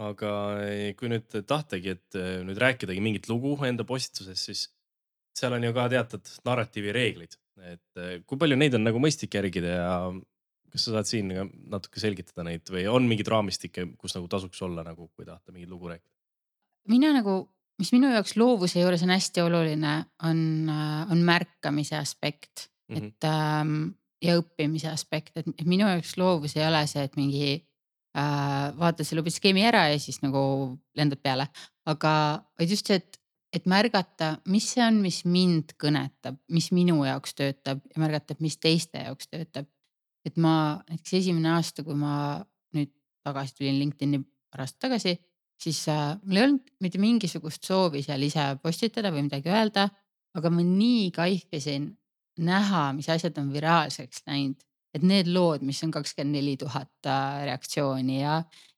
aga eh, kui nüüd tahtagi, et eh, nüüd rääkidagi mingit lugu enda postituses, siis seal on ju ka teatud narratiivi reeglid, et eh, kui palju neid on nagu mõistlik järgida ja kas sa saad siin natuke selgitada neid või on mingeid raamistikke, kus nagu tasuks olla nagu, kui tahate mingit lugu rääkida? mina nagu, mis minu jaoks loovuse juures on hästi oluline, on, on märkamise aspekt mm, -hmm. et ähm, ja õppimise aspekt, et minu jaoks loovus ei ole see, et mingi äh, vaatad selle skeemi ära ja siis nagu lendad peale, aga vaid just see, et, et märgata, mis see on, mis mind kõnetab, mis minu jaoks töötab ja märgata, mis teiste jaoks töötab. et ma näiteks esimene aasta, kui ma nüüd tagasi tulin LinkedIn'i paar aastat tagasi, siis äh, mul ei olnud mitte mingisugust soovi seal ise postitada või midagi öelda, aga ma nii kaifisin näha, mis asjad on viraalseks läinud, et need lood, mis on kakskümmend neli tuhat äh, reaktsiooni ja,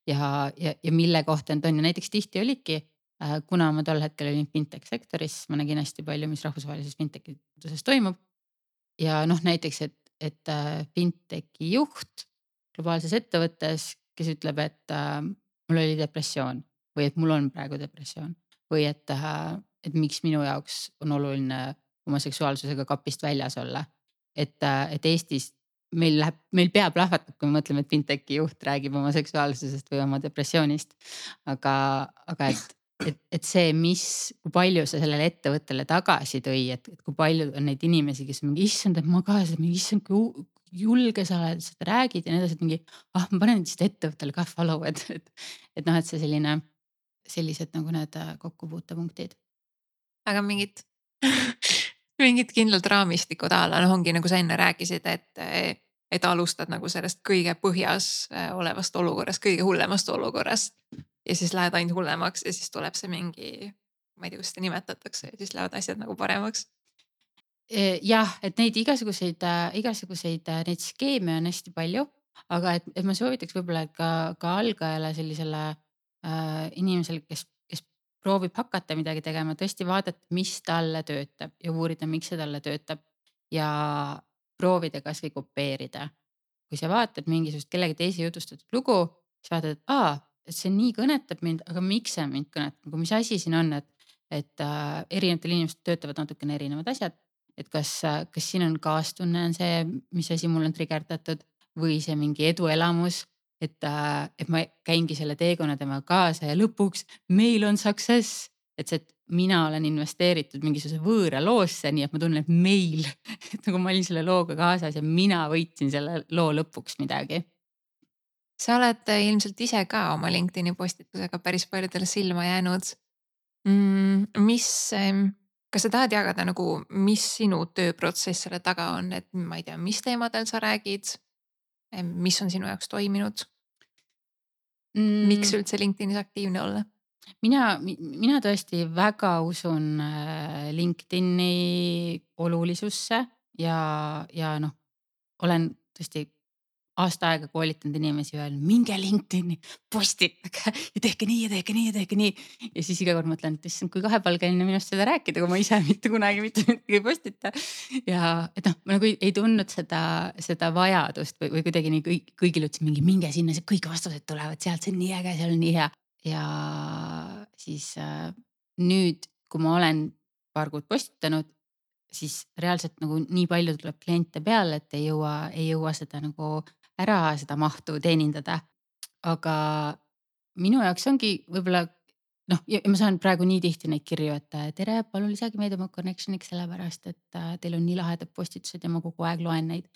ja, ja, ja mille kohta need on ja näiteks tihti olidki äh, kuna ma tol hetkel olin fintech sektoris, ma nägin hästi palju, mis rahvusvahelises fintech'i tööstuses toimub. ja noh, näiteks, et, et äh, fintech'i juht globaalses ettevõttes, kes ütleb, et äh, mul oli depressioon või et mul on praegu depressioon või et äh,, et miks minu jaoks on oluline oma seksuaalsusega kapist väljas olla. et, äh, et Eestis meil läheb, meil pea plahvatab, kui me mõtleme, et fintech'i juht räägib oma seksuaalsusest või oma depressioonist. aga, aga et, et, et see, mis, kui palju see sellele ettevõttele tagasi tõi, et, et kui palju on neid inimesi, kes mingi issand, et ma ka seda mingi issand, kui julge sa oled, seda räägid ja nii edasi, et mingi ah, ma panen lihtsalt ettevõttele ka follow, et, et, et noh, et see selline, sellised nagu need äh, kokkupuutepunktid. aga mingid mingid kindlad raamistikud a la noh, ongi nagu sa enne rääkisid, et, et alustad nagu sellest kõige põhjas äh, olevast olukorrast, kõige hullemast olukorrast. ja siis lähed ainult hullemaks ja siis tuleb see mingi, ma ei tea, kuidas seda nimetatakse ja siis lähevad asjad nagu paremaks E, jah, et neid igasuguseid, äh, igasuguseid äh, neid skeeme on hästi palju, aga et, et ma soovitaks võib-olla, ka, ka algajale sellisele äh, inimesele, kes proovib hakata midagi tegema, tõesti vaadata, mis talle töötab ja uurida, miks see talle töötab. Ja proovida kasvõi kopeerida. kui sa vaatad mingisugust kellegi teise jutustatud lugu, siis vaatad, et aa, et see nii kõnetab mind, aga miks see mind kõnetab, nagu mis asi siin on, et, et äh, erinevatel inimestel töötavad natukene erinevad asjad. Et kas, kas siin on kaastunne on see, mis asi mul on trigerdatud või see mingi eduelamus, et, et ma käingi selle teekonna temaga kaasa ja lõpuks meil on success, et see, et mina olen investeeritud mingisuguse võõra loosse, nii et ma tunnen, et meil, et nagu ma olin selle looga kaasas ja mina võitsin selle loo lõpuks midagi. sa oled ilmselt ise ka oma LinkedIni postitusega päris paljudele silma jäänud mm,. mis kas sa tahad jagada nagu, mis sinu tööprotsess selle taga on, et ma ei tea, mis teemadel sa räägid? Mis on sinu jaoks toiminud mm.? miks üldse LinkedInis aktiivne olla? mina, mina tõesti väga usun äh, LinkedIni olulisusse ja, ja noh, olen tõesti aasta aega koolitanud inimesi, öelnud minge LinkedIn'i, postitage ja tehke nii ja tehke nii ja tehke nii. ja siis iga kord mõtlen, et issand, kui kahepalgeline minust seda rääkida, kui ma ise mitte kunagi mitte midagi ei postita. ja et noh, ma nagu ei, ei tundnud seda, seda vajadust või, või kuidagi nii kõik, kõigile ütlesin mingi minge sinna, kõik vastused tulevad sealt, see on nii äge, seal on nii hea. ja siis äh, nüüd, kui ma olen paar kuud postitanud, siis reaalselt nagu nii palju tuleb kliente peale, et ei jõua, ei jõua seda nagu ära seda mahtu teenindada. aga minu jaoks ongi võib-olla noh, ja ma saan praegu nii tihti neid kirju, et tere, palun lisage meid oma connection'iks, sellepärast et äh, teil on nii lahedad postitused ja ma kogu aeg loen neid.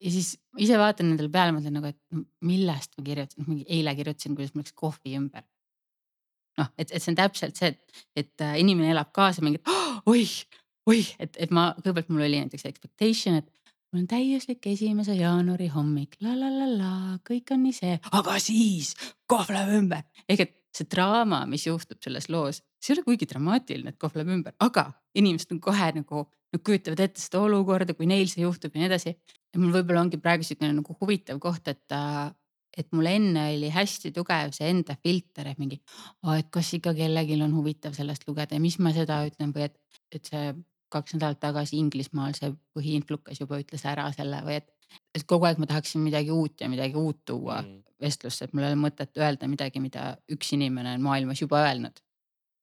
ja siis ise vaatan nendele peale, mõtlen nagu, et millest ma kirjutasin, mingi eile kirjutasin, kuidas mul läks kohvi ümber. noh, et, et see on täpselt see, et, et äh, inimene elab kaasa mingi oh,, oih, oih, et, et ma kõigepealt mul oli näiteks expectation, et mul on täiuslik esimese jaanuari hommik la la la la, kõik on nii see, aga siis kohv läheb ümber. ehk et see draama, mis juhtub selles loos, see ei ole kuigi dramaatiline, et kohv läheb ümber, aga inimesed on kohe nagu, nad kujutavad ette seda olukorda, kui neil see juhtub ja nii edasi. ja mul võib-olla ongi praegu siukene nagu huvitav koht, et, et mul enne oli hästi tugev see enda filter, et mingi, et kas ikka kellelgi on huvitav sellest lugeda ja mis ma seda ütlen või et, et see kaks nädalat tagasi Inglismaal see põhiinflukas juba ütles ära selle või et, et kogu aeg ma tahaksin midagi uut ja midagi uut tuua mm. vestlusse, et mul ei ole mõtet öelda midagi, mida üks inimene on maailmas juba öelnud.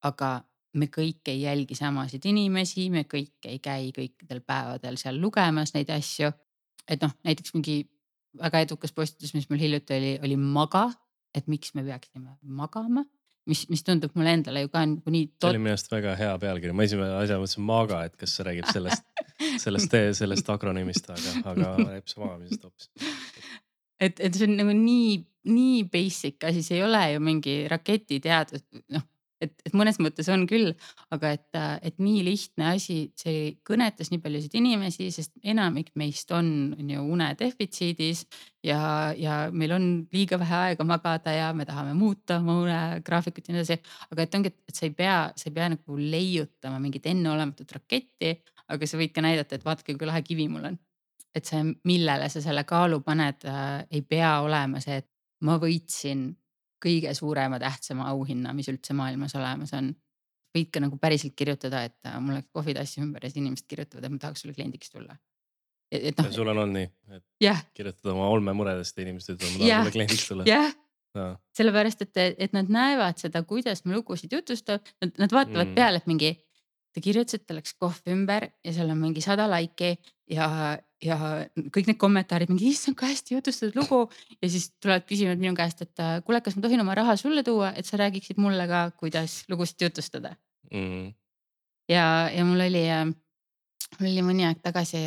aga me kõik ei jälgi samasid inimesi, me kõik ei käi kõikidel päevadel seal lugemas neid asju. et noh, näiteks mingi väga edukas postitus, mis mul hiljuti oli, oli maga, et miks me peaksime magama mis, mis tundub mulle endale ju ka nagu nii. see oli minu arust väga hea pealkiri, ma esimene asja mõtlesin Maga, et kas see räägib sellest, sellest, sellest akronüümist, aga, aga räägib see magamisest hoopis. et, et see on nagu nii, nii basic asi, see ei ole ju mingi raketiteadus, noh et, et mõnes mõttes on küll, aga et, et nii lihtne asi, see kõnetas nii paljusid inimesi, sest enamik meist on, on ju une defitsiidis ja, ja meil on liiga vähe aega magada ja me tahame muuta oma unegraafikut ja nii edasi. aga et ongi, et sa ei pea, sa ei pea nagu leiutama mingit enneolematut raketti, aga sa võid ka näidata, et vaadake, kui lahe kivi mul on. et see, millele sa selle kaalu paned äh,, ei pea olema see, et ma võitsin kõige suurema, tähtsama auhinna, mis üldse maailmas olemas on. võid ka nagu päriselt kirjutada, et äh, mul läks kohvitass ümber ja siis inimesed kirjutavad, et ma tahaks sulle kliendiks tulla. et noh. sul on olnud nii, et yeah. kirjutad oma olmemuredest ja inimesed ütlevad, ma tahan sulle kliendiks tulla. yeah. sellepärast, et, et nad näevad seda, kuidas ma lugusid jutustab, nad vaatavad mm. peale, et mingi ta kirjutas, et tal läks kohv ümber ja seal on mingi sada laiki ja, ja kõik need kommentaarid mingi issand, kui hästi jutustatud lugu. ja siis tulevad küsivad minu käest, et kuule, kas ma tohin oma raha sulle tuua, et sa räägiksid mulle ka, kuidas lugusid jutustada mm.. ja, ja mul oli, mul oli mõni aeg tagasi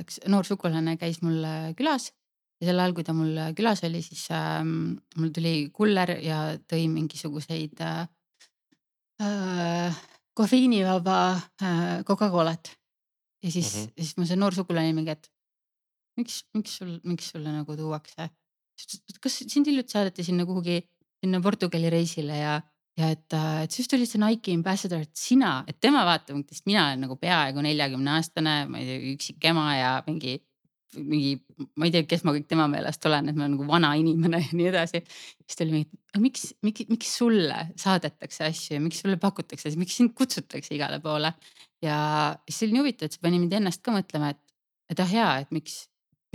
üks noor sugulane käis mul külas ja sel ajal, kui ta mul külas oli, siis äh, mul tuli kuller ja tõi mingisuguseid äh, kofeiinivaba äh, Coca-Colat. ja siis mm, -hmm. siis mu see noor sugulane mingi, et miks, miks sul, miks sulle nagu tuuakse. kas sind hiljuti saadeti sinna kuhugi, sinna Portugali reisile ja, ja et, et just olid see Nike ambassador, et sina, et tema vaatepunktist mina olen nagu peaaegu neljakümne aastane, ma ei tea, üksik ema ja mingi mingi, ma ei tea, kes ma kõik tema meelest olen, et ma olen nagu vana inimene ja nii edasi. siis ta oli mingi, miks, miks, miks sulle saadetakse asju ja miks sulle pakutakse, miks sind kutsutakse igale poole. ja siis oli nii huvitav, et see pani mind ennast ka mõtlema, et, et ah jaa, et miks,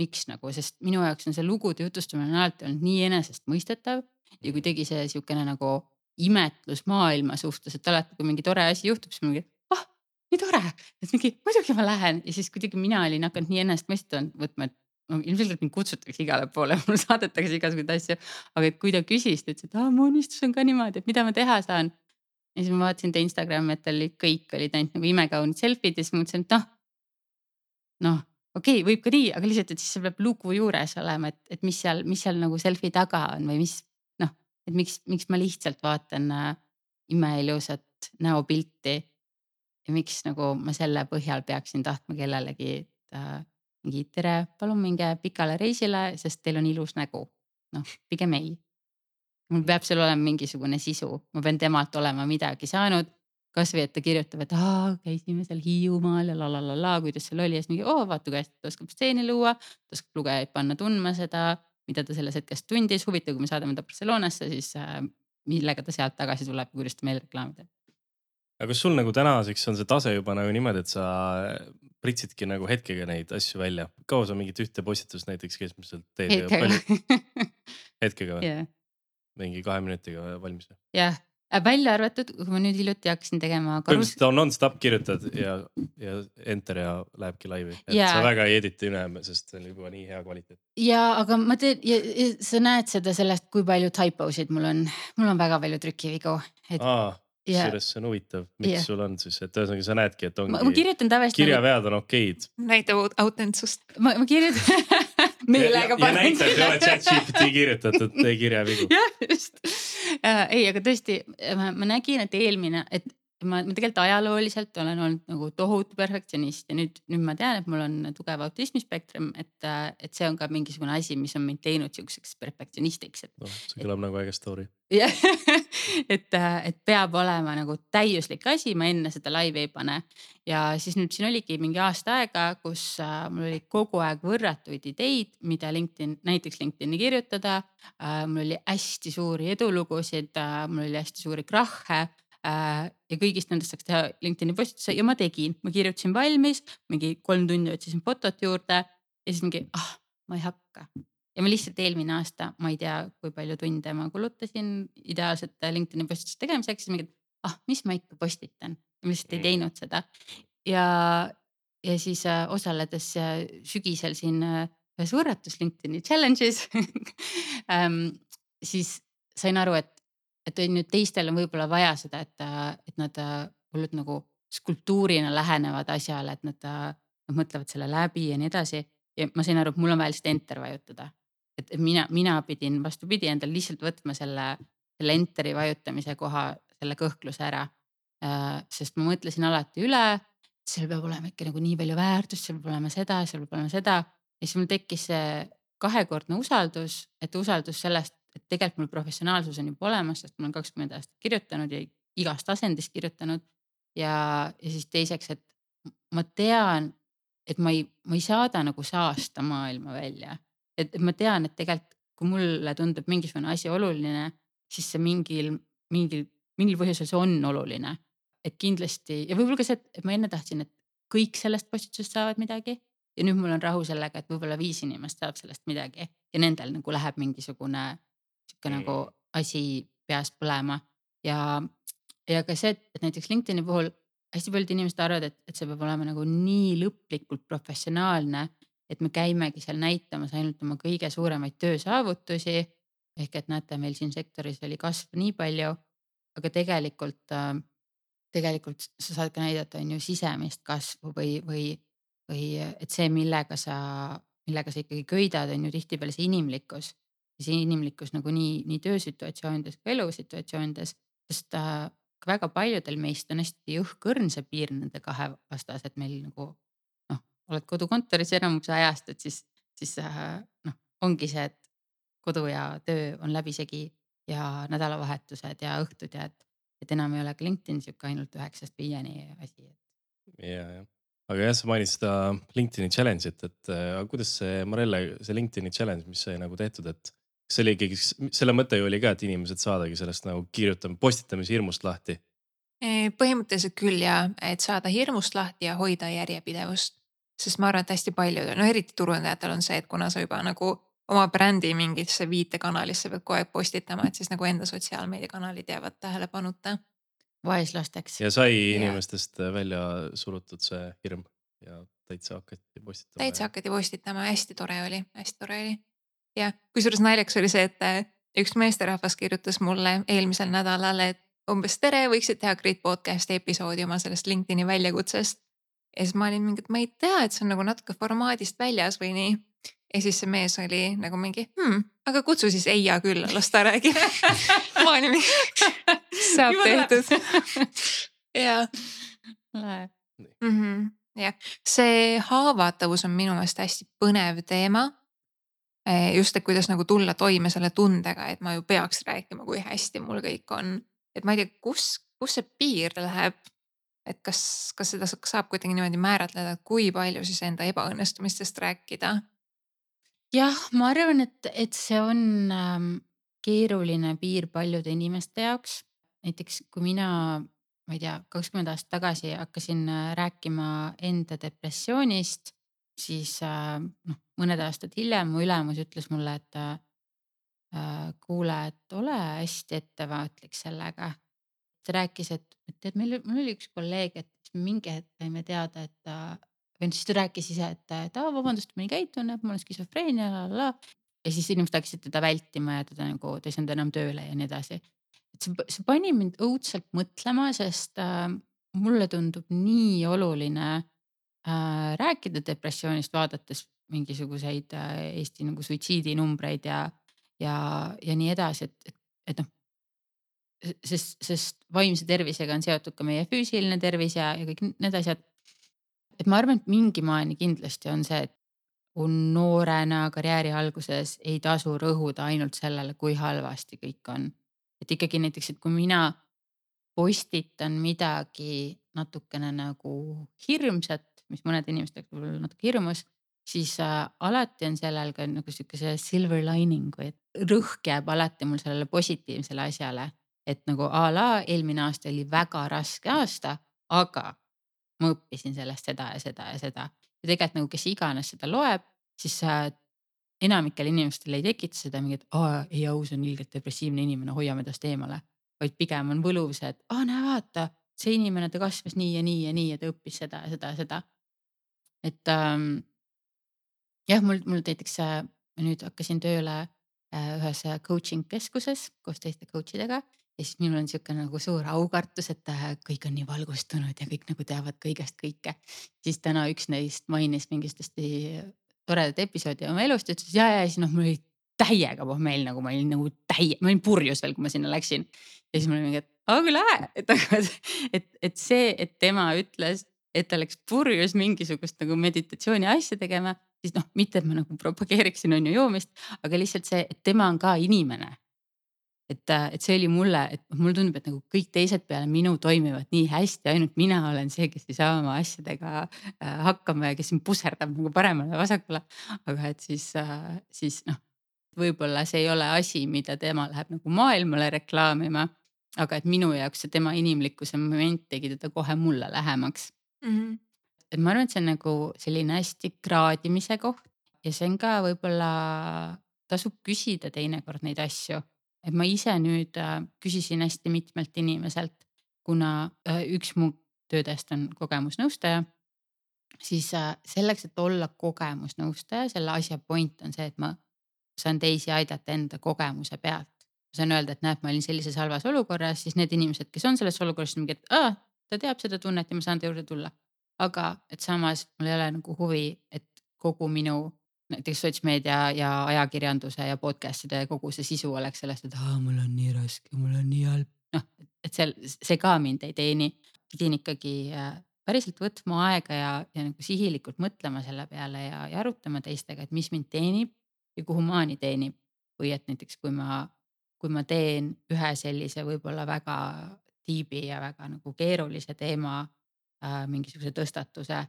miks nagu, sest minu jaoks on see lugude jutustamine on alati olnud nii enesestmõistetav. ja kuidagi see sihukene nagu imetlus maailma suhtes, et alati, kui mingi tore asi juhtub, siis mingi nii tore, et mingi muidugi ma lähen ja siis kuidagi mina olin hakanud nii ennastmõistetavalt võtma, et no ilmselgelt mind kutsutakse igale poole, mulle saadetakse igasuguseid asju. aga et kui ta küsis, ta ütles, et aa mu unistus on ka niimoodi, et mida ma teha saan. ja siis ma vaatasin ta Instagrami, et tal kõik olid ainult nagu imekaunid selfie'd ja siis ma mõtlesin, et noh. noh, okei okay,, võib ka nii, aga lihtsalt, et siis see peab lugu juures olema, et, et mis seal, mis seal nagu selfie taga on või mis noh, et miks, miks ma lihtsalt vaatan äh, imeilusat näopilti ja miks nagu ma selle põhjal peaksin tahtma kellelegi, et äh, mingi tere, palun minge pikale reisile, sest teil on ilus nägu. noh, pigem ei. mul peab seal olema mingisugune sisu, ma pean temalt olema midagi saanud. Kasvõi, et ta kirjutab, et aa, käisime seal Hiiumaal ja la la la la, kuidas seal oli ja siis mingi oo, vaata kui hästi ta oskab stseeni luua. ta oskab lugejaid panna tundma seda, mida ta selles hetkes tundis, huvitav, kui me saadame ta Barcelonasse, siis äh, millega ta sealt tagasi tuleb, kuidas ta meile reklaami teeb aga kas sul nagu tänaseks on see tase juba nagu niimoodi, et sa pritsidki nagu hetkega neid asju välja? kaua sa mingit ühte postitust näiteks keskmiselt teed? hetkega. hetkega või yeah.? mingi kahe minutiga valmis või? jah yeah., äh, välja arvatud, kui ma nüüd hiljuti hakkasin tegema karus.... põhimõtteliselt on nonstop kirjutad ja, ja enter ja lähebki laivi, et yeah. sa väga ei edit'i üle, sest see on juba nii hea kvaliteet. ja aga ma teen ja, ja sa näed seda sellest, kui palju typosid mul on, mul on väga palju trükivigu, et Aa kusjuures see on huvitav, miks yeah. sul on siis, et ühesõnaga sa näedki, et ongi. ma kirjutan tavaliselt. kirjavead on okeid. näitab autentsust. ma, ma kirjutan meelega panen. ja näitab, ei ole chat GPT kirjutatud kirjavigu. jah, just äh,. ei, aga tõesti, ma nägin, et eelmine, et ma, ma tegelikult ajalooliselt olen olnud nagu tohutu perfektsionist ja nüüd, nüüd ma tean, et mul on tugev autismispektrum, et, et see on ka mingisugune asi, mis on mind teinud sihukeseks perfektsionistiks, et. noh, see kõlab nagu äge story. jah, et, et peab olema nagu täiuslik asi, ma enne seda laivi ei pane. ja siis nüüd siin oligi mingi aasta aega, kus äh, mul oli kogu aeg võrratuid ideid, mida LinkedIn, näiteks LinkedIn'i kirjutada äh,. mul oli hästi suuri edulugusid äh,, mul oli hästi suuri krahhe ja kõigist nendest saaks teha LinkedIn'i postituse ja ma tegin, ma kirjutasin valmis, mingi kolm tundi otsisin fotot juurde ja siis mingi, ah, ma ei hakka. ja ma lihtsalt eelmine aasta, ma ei tea, kui palju tunde ma kulutasin ideaalsete LinkedIn'i postituste tegemiseks, siis mingi, ah, mis ma ikka postitan. ma lihtsalt ei mm. teinud seda ja, ja siis äh, osaledes äh, sügisel siin äh, ühes võrratus LinkedIn'i challenge'is siis sain aru, et et nüüd teistel on võib-olla vaja seda, et, et nad hullult nagu skulptuurina lähenevad asjale, et nad, nad mõtlevad selle läbi ja nii edasi. ja ma sain aru, et mul on vaja lihtsalt enter vajutada. et mina, mina pidin vastupidi endal lihtsalt võtma selle, selle enter'i vajutamise koha selle kõhkluse ära. sest ma mõtlesin alati üle, seal peab olema ikka nagu nii palju väärtust, seal peab olema seda, seal peab olema seda. ja siis mul tekkis see kahekordne usaldus, et usaldus sellest, et tegelikult mul professionaalsus on juba olemas, sest ma olen kakskümmend aastat kirjutanud ja igast asendist kirjutanud. ja, ja siis teiseks, et ma tean, et ma ei, ma ei saada nagu saasta maailma välja. et ma tean, et tegelikult kui mulle tundub mingisugune asi oluline, siis see mingil, mingil, mingil põhjusel see on oluline. et kindlasti ja võib-olla ka see, et ma enne tahtsin, et kõik sellest postitusest saavad midagi ja nüüd mul on rahu sellega, et võib-olla viis inimest saab sellest midagi ja nendel nagu läheb mingisugune sihuke nagu asi peas põlema ja, ja ka see, et näiteks LinkedIn'i puhul hästi paljud inimesed arvavad, et, et see peab olema nagu nii lõplikult professionaalne, et me käimegi seal näitamas ainult oma kõige suuremaid töösaavutusi. ehk et näete, meil siin sektoris oli kasv nii palju, aga tegelikult, äh, tegelikult sa saad ka näidata, on ju sisemist kasvu või, või, või et see, millega sa, millega sa ikkagi köidad, on ju tihtipeale see inimlikkus. See inimlikkus nagu nii, nii töösituatsioonides kui elusituatsioonides, sest äh, väga paljudel meist on hästi õhkõrn see piir nende kahe vastas, et meil nagu noh, oled kodukontoris enamuse ajast, et siis, siis äh, noh, ongi see, et kodu ja töö on läbisegi ja nädalavahetused ja õhtud ja et, et enam ei ole ka LinkedIn sihuke ainult üheksast viieni asi. ja, jah, aga jah, sa mainid seda LinkedIn'i challenge'it, et äh, kuidas see Marelle, see LinkedIn'i challenge, mis sai nagu tehtud, et see oli ikkagi, selle mõte ju oli ka, et inimesed saadagi sellest nagu kirjutama, postitamise hirmust lahti? põhimõtteliselt küll ja, et saada hirmust lahti ja hoida järjepidevust. sest ma arvan, et hästi paljudel, no eriti turundajatel on see, et kuna sa juba nagu oma brändi mingisse viitekanalisse pead kogu aeg postitama, et siis nagu enda sotsiaalmeediakanalid jäävad tähelepanuta. vaeslasteks. ja sai ja. inimestest välja surutud see hirm ja täitsa hakati postitama. täitsa hakati postitama, hästi tore oli, hästi tore oli jah, kusjuures naljakas oli see, et äh, üks meesterahvas kirjutas mulle eelmisel nädalal, et umbes tere, võiksid teha Grit podcast'i episoodi oma sellest LinkedIn'i väljakutsest. ja siis ma olin mingi, et ma ei tea, et see on nagu natuke formaadist väljas või nii. ja siis see mees oli nagu mingi hmm,, aga kutsu siis Eija külla, las ta räägib ma olin mingi, saab tehtud. ja. Mm -hmm, jah, see haavatavus on minu meelest hästi põnev teema just, et kuidas nagu tulla toime selle tundega, et ma ju peaks rääkima, kui hästi mul kõik on. et ma ei tea, kus, kus see piir läheb. et kas, kas seda saab kuidagi niimoodi määratleda, kui palju siis enda ebaõnnestumistest rääkida? jah, ma arvan, et, et see on ähm, keeruline piir paljude inimeste jaoks. näiteks kui mina, ma ei tea, kakskümmend aastat tagasi hakkasin äh, rääkima enda depressioonist siis äh, noh, mõned aastad hiljem mu ülemus ütles mulle, et äh, kuule, et ole hästi ettevaatlik sellega. ta rääkis, et, et tead, meil, mul oli üks kolleeg, et mingi hetk saime teada, et ta või siis ta rääkis ise, et, et aa, vabandust, ma nii käitun, et mul on skisofreenia la la la. ja siis inimesed hakkasid teda vältima ja teda nagu, ta ei saanud enam tööle ja nii edasi. et see, see pani mind õudselt mõtlema, sest äh, mulle tundub nii oluline äh, rääkida depressioonist, vaadates mingisuguseid äh, Eesti nagu suitsiidinumbreid ja, ja, ja nii edasi, et, et noh. sest, sest vaimse tervisega on seotud ka meie füüsiline tervis ja, ja kõik need asjad. et ma arvan, et mingi maani kindlasti on see, et kui noorena karjääri alguses ei tasu rõhuda ainult sellele, kui halvasti kõik on. et ikkagi näiteks, et kui mina postitan midagi natukene nagu hirmsat, mis mõnede inimeste jaoks võib olla natuke hirmus, siis äh, alati on sellel ka nagu sihukese silver lining või rõhk jääb alati mul sellele positiivsele asjale. et nagu a la eelmine aasta oli väga raske aasta, aga ma õppisin sellest seda ja seda ja seda. ja tegelikult nagu kes iganes seda loeb, siis äh, enamikel inimestel ei tekita seda mingit, aa ei aus on ilgelt depressiivne inimene, hoiame tast eemale. vaid pigem on võlus, et aa näe vaata, see inimene, ta kasvas nii ja nii ja nii ja ta õppis seda ja seda ja seda et ähm, jah, mul, mul näiteks äh, nüüd hakkasin tööle äh, ühes äh, coaching keskuses koos teiste coach idega ja siis minul on sihuke nagu suur aukartus, et äh, kõik on nii valgustunud ja kõik nagu teavad kõigest kõike. siis täna üks neist mainis mingit hästi toredat episoodi oma elust, ütles ja, ja siis noh, mul oli täiega pohmeel, nagu ma olin nagu täie, ma olin purjus veel, kui ma sinna läksin. ja siis mul oli mingi, et aga kui lahe, et aga, et, et see, et tema ütles, et ta läks purjus mingisugust nagu meditatsiooni asja tegema, siis noh, mitte et ma nagu propageeriksin on ju joomist, aga lihtsalt see, et tema on ka inimene. et, et see oli mulle, et mulle tundub, et nagu kõik teised peale minu toimivad nii hästi, ainult mina olen see, kes ei saa oma asjadega äh, hakkama ja kes siin pusserdab nagu paremale-vasakule. aga et siis, äh, siis noh, võib-olla see ei ole asi, mida tema läheb nagu maailmale reklaamima aga et minu jaoks see tema inimlikkuse moment tegi teda kohe mulle lähemaks mm. -hmm. et ma arvan, et see on nagu selline hästi kraadimise koht ja see on ka võib-olla tasub küsida teinekord neid asju, et ma ise nüüd äh, küsisin hästi mitmelt inimeselt, kuna äh, üks mu töödest on kogemusnõustaja siis äh, selleks, et olla kogemusnõustaja, selle asja point on see, et ma saan teisi aidata enda kogemuse pealt ma saan öelda, et näed, ma olin sellises halvas olukorras, siis need inimesed, kes on selles olukorras, mingi, et aa, ta teab seda tunnet ja ma saan ta juurde tulla. aga et samas mul ei ole nagu huvi, et kogu minu näiteks sotsmeedia ja ajakirjanduse ja podcast'ide kogu see sisu oleks sellest, et aa, mul on nii raske, mul on nii halb. noh, et seal, see ka mind ei teeni, pidin ikkagi äh, päriselt võtma aega ja, ja nagu sihilikult mõtlema selle peale ja, ja arutama teistega, et mis mind teenib ja kuhu maani teenib. või et näiteks, kui ma kui ma teen ühe sellise võib-olla väga tiibi ja väga nagu keerulise teema äh, mingisuguse tõstatuse,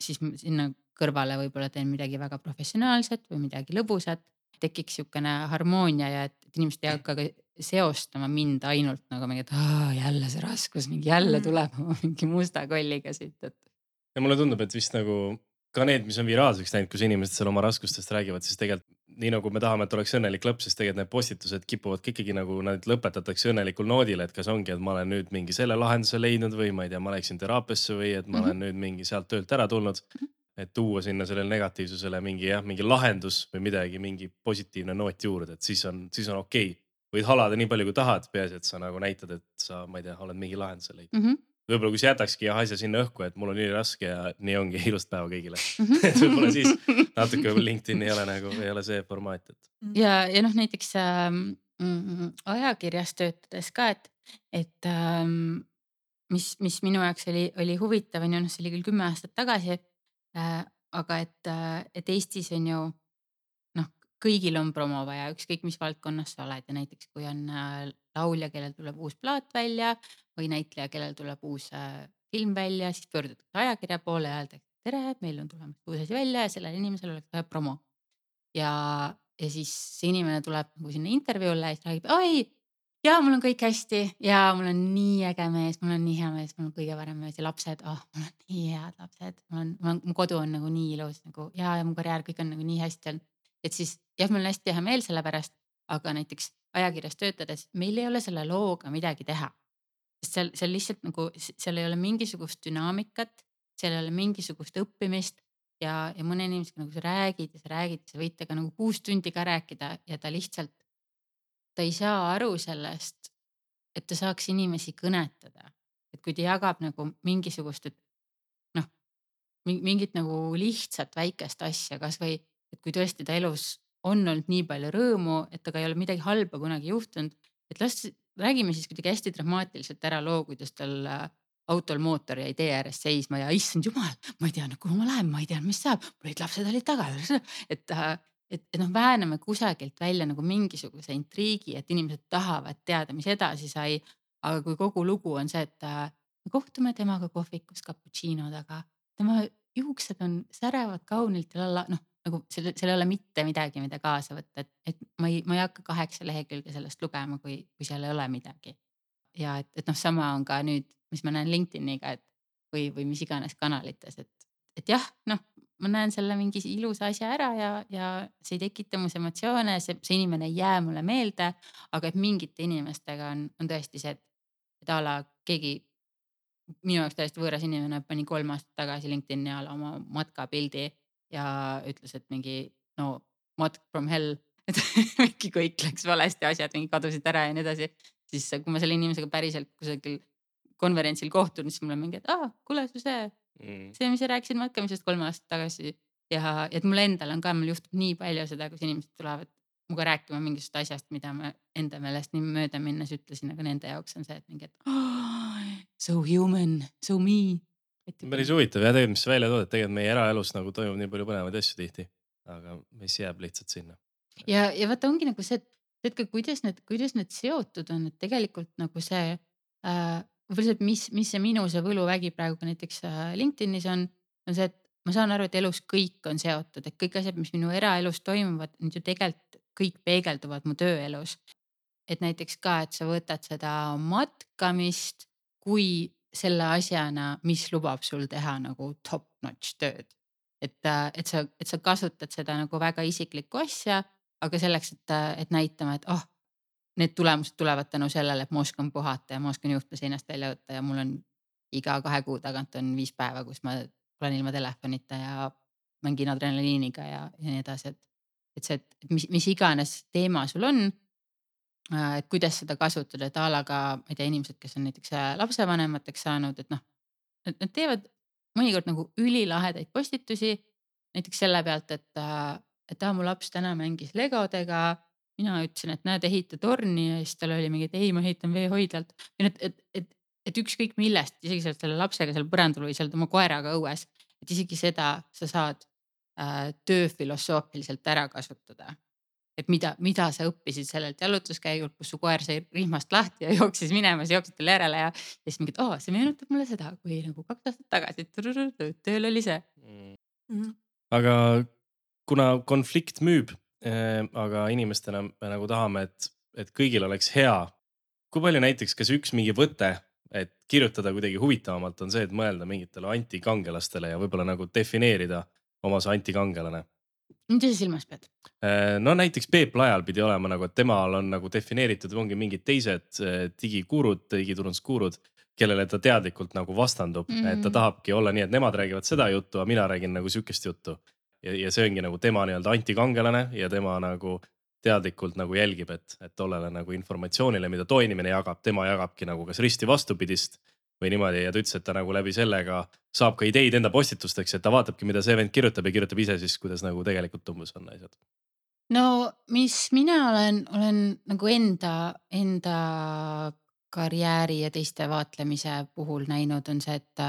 siis sinna kõrvale võib-olla teen midagi väga professionaalset või midagi lõbusat. tekiks sihukene harmoonia ja et, et inimesed ei hakka ka seostama mind ainult nagu mingi, et jälle see raskus, mingi jälle mm. tuleb mingi musta kolliga siit, et. ja mulle tundub, et vist nagu ka need, mis on viraalseks läinud, kus inimesed seal oma raskustest räägivad, siis tegelikult nii nagu me tahame, et oleks õnnelik lõpp, siis tegelikult need postitused kipuvad ka ikkagi nagu nad lõpetatakse õnnelikul noodil, et kas ongi, et ma olen nüüd mingi selle lahenduse leidnud või ma ei tea, ma läksin teraapiasse või et ma mm -hmm. olen nüüd mingi sealt töölt ära tulnud. et tuua sinna sellele negatiivsusele mingi jah, mingi lahendus või midagi, mingi positiivne noot juurde, et siis on, siis on okei okay. võid halada nii palju, kui tahad, peaasi, et sa nagu näitad, et sa, ma ei tea, oled mingi lahenduse leidnud mm. -hmm võib-olla kui sa jätakski asja sinna õhku, et mul on nii raske ja nii ongi, ilusat päeva kõigile mhm. et võib-olla siis natuke LinkedIn ei ole nagu, ei ole see formaat, et. Mhm. ja, ja noh, näiteks ähm, mm, ajakirjas töötades ka, et, et ähm, mis, mis minu jaoks oli, oli huvitav on ju, noh, see oli küll kümme aastat tagasi äh,. aga et äh,, et Eestis on ju kõigil on promo vaja, ükskõik mis valdkonnas sa oled ja näiteks kui on äh, laulja, kellel tuleb uus plaat välja või näitleja, kellel tuleb uus äh, film välja, siis pöördutakse ajakirja poole ja öeldakse tere, meil on tulemas uus asi välja ja sellel inimesel oleks vaja promo. ja, ja siis see inimene tuleb nagu sinna intervjuule ja siis räägib, oi ja mul on kõik hästi ja mul on nii äge mees, mul on nii hea mees, mul on kõige parem mees ja lapsed, oh mul on nii head lapsed, mul on, mu kodu on nagu nii ilus nagu ja, ja mu karjäär, kõik on nagu nii hästi olnud. Et siis jah, mul on hästi hea meel selle pärast, aga näiteks ajakirjas töötades, meil ei ole selle looga midagi teha. sest seal, seal lihtsalt nagu, seal ei ole mingisugust dünaamikat, seal ei ole mingisugust õppimist ja, ja mõne inimesega nagu sa räägid ja sa räägid, sa võid temaga nagu kuus tundi ka rääkida ja ta lihtsalt, ta ei saa aru sellest, et ta saaks inimesi kõnetada. et kui ta jagab nagu mingisugust, et noh, mingit nagu lihtsat väikest asja, kasvõi et kui tõesti ta elus on olnud nii palju rõõmu, et temaga ei ole midagi halba kunagi juhtunud, et las räägime siis kuidagi hästi dramaatiliselt ära loo, kuidas tal äh, autol mootor jäi tee ääres seisma ja issand jumal, ma ei teadnud, kuhu ma lähen, ma ei teadnud, mis saab, mul olid lapsed olid taga. et, äh, et, et noh, vääname kusagilt välja nagu mingisuguse intriigi, et inimesed tahavad teada, mis edasi sai. aga kui kogu lugu on see, et äh, me kohtume temaga kohvikus cappuccino taga, tema juuksed on särevad kaunilt ja noh, nagu seal, seal ei ole mitte midagi, mida kaasa võtta, et, et ma ei, ma ei hakka kaheksa lehekülge sellest lugema, kui, kui seal ei ole midagi. ja et, et noh, sama on ka nüüd, mis ma näen LinkedIniga, et või, või mis iganes kanalites, et, et jah, noh, ma näen selle mingi ilusa asja ära ja, ja see ei tekita minus emotsioone, see, see inimene ei jää mulle meelde. aga et mingite inimestega on, on tõesti see, et, et a la keegi minu jaoks täiesti võõras inimene pani kolm aastat tagasi LinkedIni alla oma matkapildi ja ütles, et mingi no what from hell, et mingi kõik läks valesti, asjad mingi kadusid ära ja nii edasi. siis kui ma selle inimesega päriselt kusagil konverentsil kohtun, siis mul on mingi, et aa, kuule su see mm., see, mis sa rääkisid matkamisest kolm aastat tagasi. ja, et mul endal on ka, mul juhtub nii palju seda, kus inimesed tulevad minuga rääkima mingisugusest asjast, mida ma enda meelest nii mööda minnes ütlesin, aga nende jaoks on see, et mingi, et oh, so human, so me. Päris huvitav jah, tegelikult, mis sa välja tood, et tegelikult meie eraelus nagu toimub nii palju põnevaid asju tihti, aga mis jääb lihtsalt sinna. ja, ja vaata, ongi nagu see, et, ka kuidas need, kuidas need seotud on, et tegelikult nagu see äh, võib-olla see, et mis, mis see minu see võluvägi praegu ka näiteks äh, LinkedInis on, on see, et ma saan aru, et elus kõik on seotud, et kõik asjad, mis minu eraelus toimuvad, need ju tegelikult kõik peegelduvad mu tööelus. et näiteks ka, et sa võtad seda matkamist kui selle asjana, mis lubab sul teha nagu top notch tööd. et, äh, et sa, et sa kasutad seda nagu väga isiklikku asja, aga selleks, et, et näitama, et oh, need tulemused tulevad tänu sellele, et ma oskan puhata ja ma oskan juhtme seinast välja võtta ja mul on iga kahe kuu tagant on viis päeva, kus ma olen ilma telefonita ja mängin adrenaliiniga ja, ja nii edasi, et. et see, et mis, mis iganes teema sul on. Äh, et kuidas seda kasutada, et a la ka, ma ei tea, inimesed, kes on näiteks äh, lapsevanemateks saanud, et noh. Nad teevad mõnikord nagu ülilahedaid postitusi. näiteks selle pealt, et, äh, et aa, mu laps täna mängis legodega mina ütlesin, et näed, ehita torni ja siis tal oli mingi, et ei, ma ehitan veehoidlalt. et, et, et, et ükskõik millest, isegi sa oled selle lapsega seal põrandal või sa oled oma koeraga õues, et isegi seda sa saad äh, tööfilosoofiliselt ära kasutada. Et mida, mida sa õppisid sellelt jalutuskäigult, kus su koer sai rihmast lahti ja jooksis minema, sa jooksid talle järele ja, ja siis mingid, oo, see meenutab mulle seda, kui nagu kaks aastat tagasi tööl oli see mm.. -hmm. aga kuna konflikt müüb Ehm, aga inimestena me nagu tahame, et, et kõigil oleks hea. kui palju näiteks, kas üks mingi võte, et kirjutada kuidagi huvitavamalt on see, et mõelda mingitele antikangelastele ja võib-olla nagu defineerida oma see antikangelane? Mida sa silmas pead? Ehm, no näiteks Peep Laial pidi olema nagu, et temal on nagu defineeritud, ongi mingid teised eh, digikuurud, digiturunduskuurud, kellele ta teadlikult nagu vastandub mm, -hmm. et ta mm. tahabki olla nii, et nemad räägivad seda juttu, aga mina räägin nagu sihukest juttu ja, ja see ongi nagu tema nii-öelda antikangelane ja tema nagu teadlikult nagu jälgib, et, et tollele nagu informatsioonile, mida too inimene jagab, tema jagabki nagu kas risti vastupidist või niimoodi ja ta ütles, et ta nagu läbi sellega saab ka ideid enda postitusteks, et ta vaatabki, mida see vend kirjutab ja kirjutab ise siis, kuidas nagu tegelikult umbes on asjad. no mis mina olen, olen nagu enda, enda karjääri ja teiste vaatlemise puhul näinud, on see, et,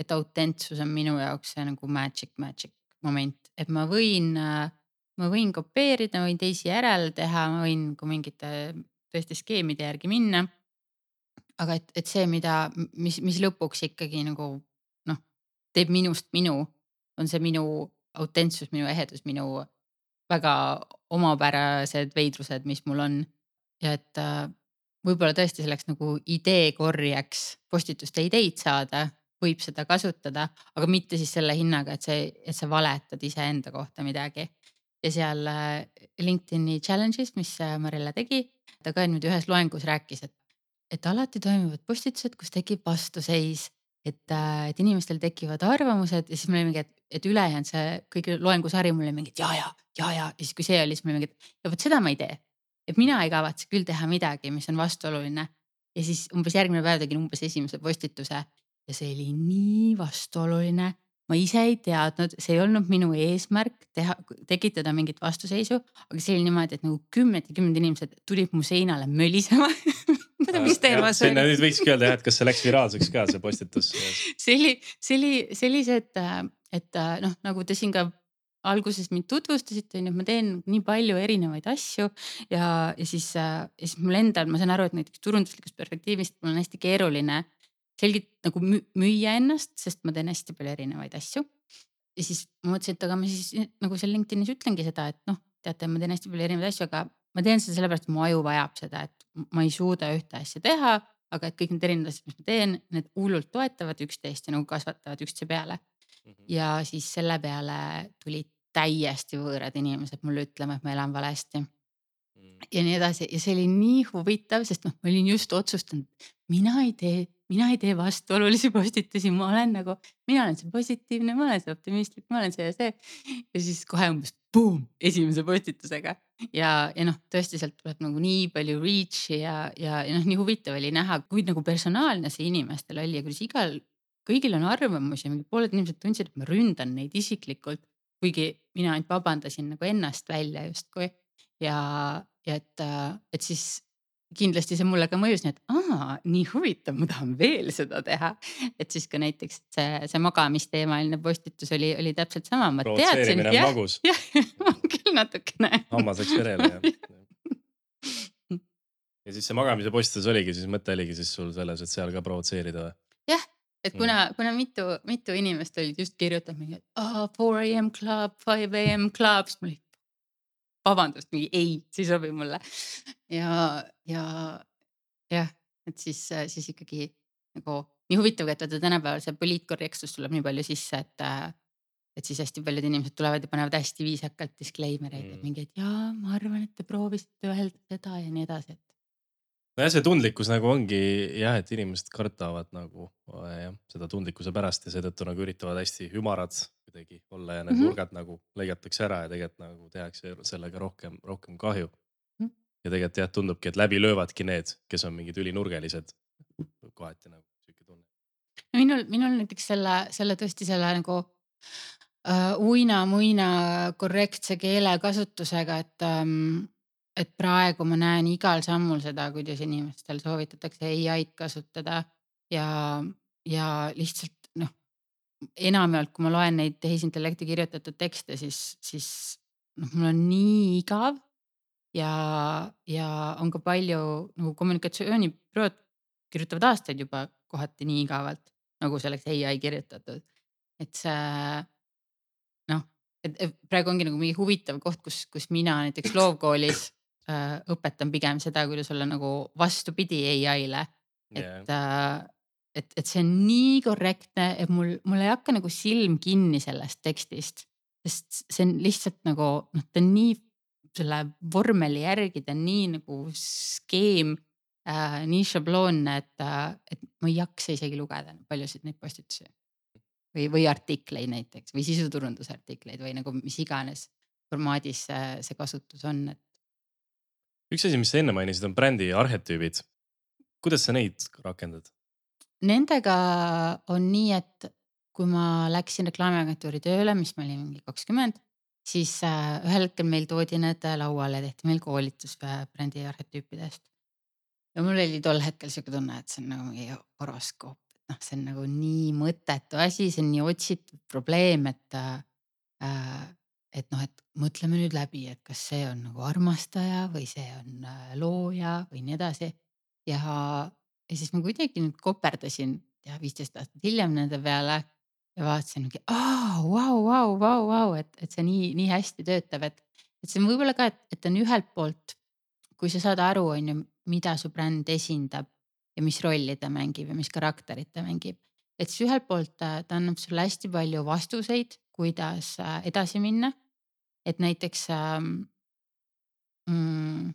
et autentsus on minu jaoks see nagu magic, magic moment, et ma võin, ma võin kopeerida, ma võin teisi järele teha, ma võin ka mingite tõesti skeemide järgi minna. Aga et, et see, mida, mis, mis lõpuks ikkagi nagu noh, teeb minust minu, on see minu autentsus, minu ehedus, minu väga omapärased veidrused, mis mul on. ja et võib-olla tõesti selleks nagu ideekorjeks postituste ideid saada võib seda kasutada, aga mitte siis selle hinnaga, et see, et sa valetad iseenda kohta midagi. ja seal äh, LinkedIn'i challenge'is, mis äh, Marilla tegi, ta ka niimoodi ühes loengus rääkis, et, et alati toimuvad postitused, kus tekib vastuseis. et, äh, et inimestel tekivad arvamused ja siis mul oli mingi, et, et ülejäänud see kõige loengusari mul oli mingi, ja, ja, ja, ja ja siis, kui see oli, siis mul oli mingi, et ja vot seda ma ei tee. et mina ei kavatse küll teha midagi, mis on vastuoluline ja siis umbes järgmine päev tegin umbes esimese postituse ja see oli nii vastuoluline. ma ise ei teadnud, see ei olnud minu eesmärk teha, tekitada mingit vastuseisu, aga see oli niimoodi, et nagu kümned ja kümned inimesed tulid mu seinale mölisema mis teema see oli? nüüd võikski öelda jah, et kas see läks viraalseks ka, see postitus see oli, see oli, see, et, noh, nagu te siin ka alguses mind tutvustasite, on ju, et ma teen nii palju erinevaid asju ja, ja siis, ja siis mul endal, ma saan aru, et näiteks turunduslikust perspektiivist mul on hästi keeruline selgelt nagu müüa ennast, sest ma teen hästi palju erinevaid asju. ja siis ma mõtlesin, et aga ma siis nagu seal LinkedInis ütlengi seda, et noh, teate, ma teen hästi palju erinevaid asju, aga ma teen seda sellepärast, et mu aju vajab seda, et ma ei suuda ühte asja teha, aga et kõik need erinevad asjad, mis ma teen, need hullult toetavad üksteist ja nagu kasvatavad üksteise peale mm. -hmm. ja siis selle peale tulid täiesti võõrad inimesed mulle ütlema, et ma elan valesti mm. ja nii edasi ja see oli nii huvitav, sest noh, ma olin just otsustanud, mina ei tee mina ei tee vastuolulisi postitusi, ma olen nagu, mina olen see positiivne, ma olen see optimistlik, ma olen see ja see. ja siis kohe umbes boom esimese postitusega ja, ja noh, tõesti sealt tuleb nagu nii palju reach'i ja, ja, ja noh, nii huvitav oli näha, kui nagu personaalne see inimestel oli ja kuidas igal, kõigil on arvamusi mingi pooled inimesed tundsid, et ma ründan neid isiklikult. kuigi mina ainult vabandasin nagu ennast välja justkui ja, ja et, et siis kindlasti see mulle ka mõjus nii, et aa, nii huvitav, ma tahan veel seda teha. et siis ka näiteks see, see magamisteemaline postitus oli, oli täpselt sama, ma teadsin. jah, on küll natukene. hammas läks verele jah ja siis see magamise postitus oligi siis mõte oligi siis sul selles, et seal ka provotseerida või? jah, et kuna mm., kuna mitu, mitu inimest olid just kirjutanud mingi oh, four am club, five am club, siis mul oli vabandust, mingi ei, see ei sobi mulle. ja, ja jah, et siis, siis ikkagi nagu nii huvitav, et vaata tänapäeval see poliitkorrektsus tuleb nii palju sisse, et et siis hästi paljud inimesed tulevad ja panevad hästi viisakalt disclaimer eid mm., et mingi, et jaa, ma arvan, et te proovisite öelda seda ja nii edasi, et nojah, see tundlikkus nagu ongi jah, et inimesed kardavad nagu jah, seda tundlikkuse pärast ja seetõttu nagu üritavad hästi ümarad kuidagi olla ja need mm -hmm. nurgad nagu lõigatakse ära ja tegelikult nagu tehakse sellega rohkem, rohkem kahju mm. -hmm. ja tegelikult jah, tundubki, et läbi löövadki need, kes on mingid ülinurgelised. kohati nagu sihuke tunne. no minul, minul näiteks selle, selle tõesti selle nagu uh, uina-muina korrektse keelekasutusega, et um, et praegu ma näen igal sammul seda, kuidas inimestel soovitatakse ai-d kasutada ja, ja lihtsalt noh, enamjaolt, kui ma loen neid tehisintellekti kirjutatud tekste, siis, siis noh, mul on nii igav. ja, ja on ka palju nagu kommunikatsioonibürood kirjutavad aastaid juba kohati nii igavalt, nagu see oleks ai kirjutatud. et see noh, et praegu ongi nagu mingi huvitav koht, kus, kus mina näiteks loovkoolis õpetan pigem seda, kuidas olla nagu vastupidi ai-le. et yeah., et, et see on nii korrektne, et mul, mul ei hakka nagu silm kinni sellest tekstist. sest see on lihtsalt nagu noh, ta on nii selle vormeli järgi, ta on nii nagu skeem äh,, nii šabloonne, et, et ma ei jaksa isegi lugeda paljusid neid postitusi. või, või artikleid näiteks või sisuturundusartikleid või nagu mis iganes formaadis see, see kasutus on, et üks asi, mis sa enne mainisid, on brändi arhetüübid. kuidas sa neid rakendad? Nendega on nii, et kui ma läksin reklaamiagentuuri tööle, mis ma olin mingi kakskümmend, siis äh, ühel hetkel meil toodi need lauale, tehti meil koolitus brändi arhetüüpidest. ja mul oli tol hetkel sihuke tunne, et see on nagu mingi horoskoop, et noh, see on nagu nii mõttetu asi, see on nii otsitud probleem, et äh, et noh, et mõtleme nüüd läbi, et kas see on nagu armastaja või see on äh, looja või nii edasi. ja, ja siis ma kuidagi nüüd koperdasin ja viisteist aastat hiljem nende peale ja vaatasin mingi, vau, vau, vau, vau, et, et see nii, nii hästi töötab, et, et see on võib-olla ka, et, et on ühelt poolt, kui sa saad aru, on ju, mida su bränd esindab ja mis rolli ta mängib ja mis karakterit ta mängib. et siis ühelt poolt ta, ta annab sulle hästi palju vastuseid, kuidas äh, edasi minna et näiteks ähm,, mm,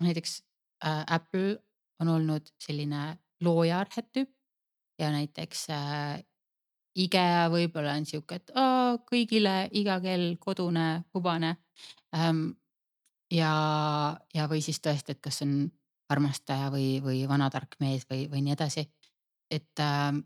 näiteks äh, Apple on olnud selline looja arhetüüp ja näiteks äh, IKEA võib-olla on sihuke, et oo, kõigile iga kell kodune, hubane ähm,. ja, ja, või siis tõesti, et kas on armastaja või, või vanatark mees või, või nii edasi. et ähm,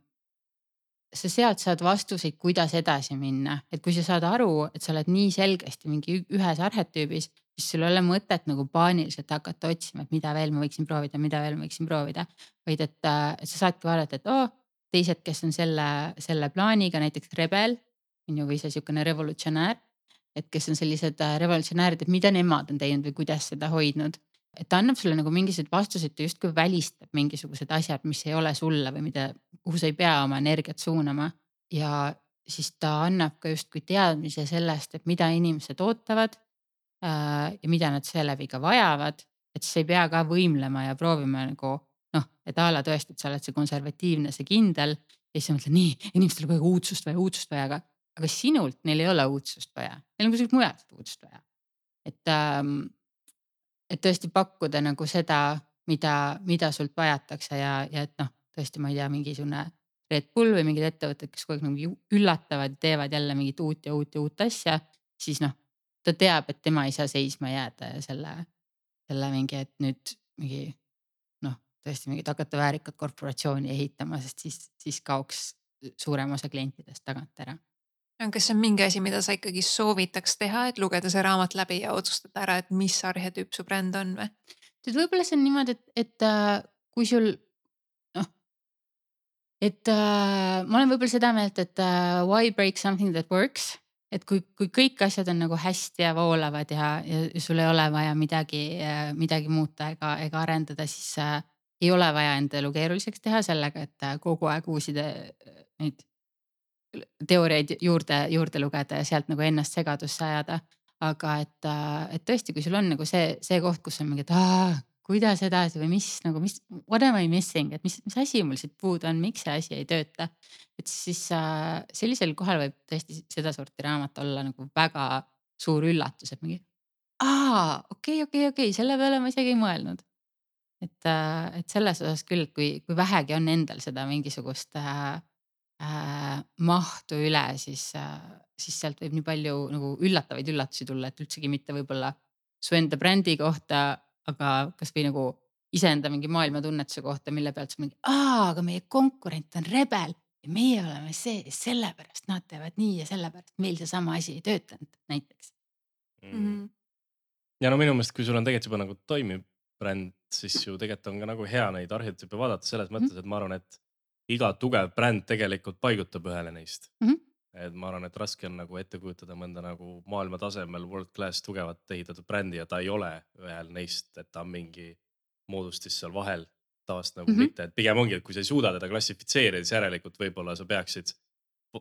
sa sealt saad vastuseid, kuidas edasi minna, et kui sa saad aru, et sa oled nii selgesti mingi ühes arhetüübis, siis sul ei ole mõtet nagu paaniliselt hakata otsima, et mida veel ma võiksin proovida, mida veel ma võiksin proovida. vaid et, äh, et sa saadki vaadata, et oo oh,, teised, kes on selle, selle plaaniga, näiteks rebel on ju, või see sihukene revolutsionäär. et kes on sellised äh, revolutsionäärid, et mida nemad on teinud või kuidas seda hoidnud et ta annab sulle nagu mingisuguseid vastuseid, ta justkui välistab mingisugused asjad, mis ei ole sulle või mida, kuhu sa ei pea oma energiat suunama. ja siis ta annab ka justkui teadmise sellest, et mida inimesed ootavad äh,. ja mida nad seeläbi ka vajavad, et siis ei pea ka võimlema ja proovima nagu noh, et a la tõesti, et sa oled see konservatiivne, see kindel. ja siis sa mõtled nii, inimestel on kogu aeg uudsust vaja, uudsust vaja, aga, aga sinult neil ei ole uudsust vaja, neil on kuskilt mujalt uudsust vaja. et ähm, et tõesti pakkuda nagu seda, mida, mida sult vajatakse ja, ja et noh, tõesti, ma ei tea, mingisugune Red Bull või mingid ettevõtted, kes kogu aeg nagu üllatavad, teevad jälle mingit uut ja uut ja uut asja, siis noh, ta teab, et tema ei saa seisma jääda ja selle, selle mingi, et nüüd mingi noh, tõesti mingit hakata väärikat korporatsiooni ehitama, sest siis, siis kaoks suurem osa klientidest tagant ära kas see on mingi asi, mida sa ikkagi soovitaks teha, et lugeda see raamat läbi ja otsustada ära, et mis arhetüüp su bränd on või? tead, võib-olla see on niimoodi, et, et äh, kui sul noh, et äh, ma olen võib-olla seda meelt, et äh, why break something that works, et kui, kui kõik asjad on nagu hästi ja voolavad ja, ja sul ei ole vaja midagi, midagi muuta ega, ega arendada, siis äh, ei ole vaja enda elu keeruliseks teha sellega, et kogu aeg uusi neid teooriaid juurde, juurde lugeda ja sealt nagu ennast segadusse ajada. aga et, et tõesti, kui sul on nagu see, see koht, kus on mingi, et aa, kuidas edasi või mis nagu, mis, what am I missing, et mis, mis asi mul siit puudu on, miks see asi ei tööta. et siis äh, sellisel kohal võib tõesti sedasorti raamat olla nagu väga suur üllatus, et mingi aa, okei okay,, okei okay,, okei okay,, selle peale ma isegi ei mõelnud. et, äh, et selles osas küll, kui, kui vähegi on endal seda mingisugust äh, äh, mahtu üle, siis äh,, siis sealt võib nii palju nagu üllatavaid üllatusi tulla, et üldsegi mitte võib-olla su enda brändi kohta, aga kasvõi nagu iseenda mingi maailmatunnetuse kohta, mille pealt sa mingi, aa, aga meie konkurent on rebel ja meie oleme see, sellepärast nad teevad nii ja sellepärast meil seesama asi ei töötanud näiteks mm. -hmm. ja no minu meelest, kui sul on tegelikult juba nagu toimiv bränd, siis ju tegelikult on ka nagu hea neid arhetüüpe vaadata selles mõttes, et ma arvan, et iga tugev bränd tegelikult paigutab ühele neist mm. -hmm. et ma arvan, et raske on nagu ette kujutada mõnda nagu maailma tasemel world class tugevat ehitatud brändi ja ta ei ole ühel neist, et ta on mingi moodustis seal vahel tavaliselt nagu mm -hmm. mitte, et pigem ongi, et kui sa ei suuda teda klassifitseerida, siis järelikult võib-olla sa peaksid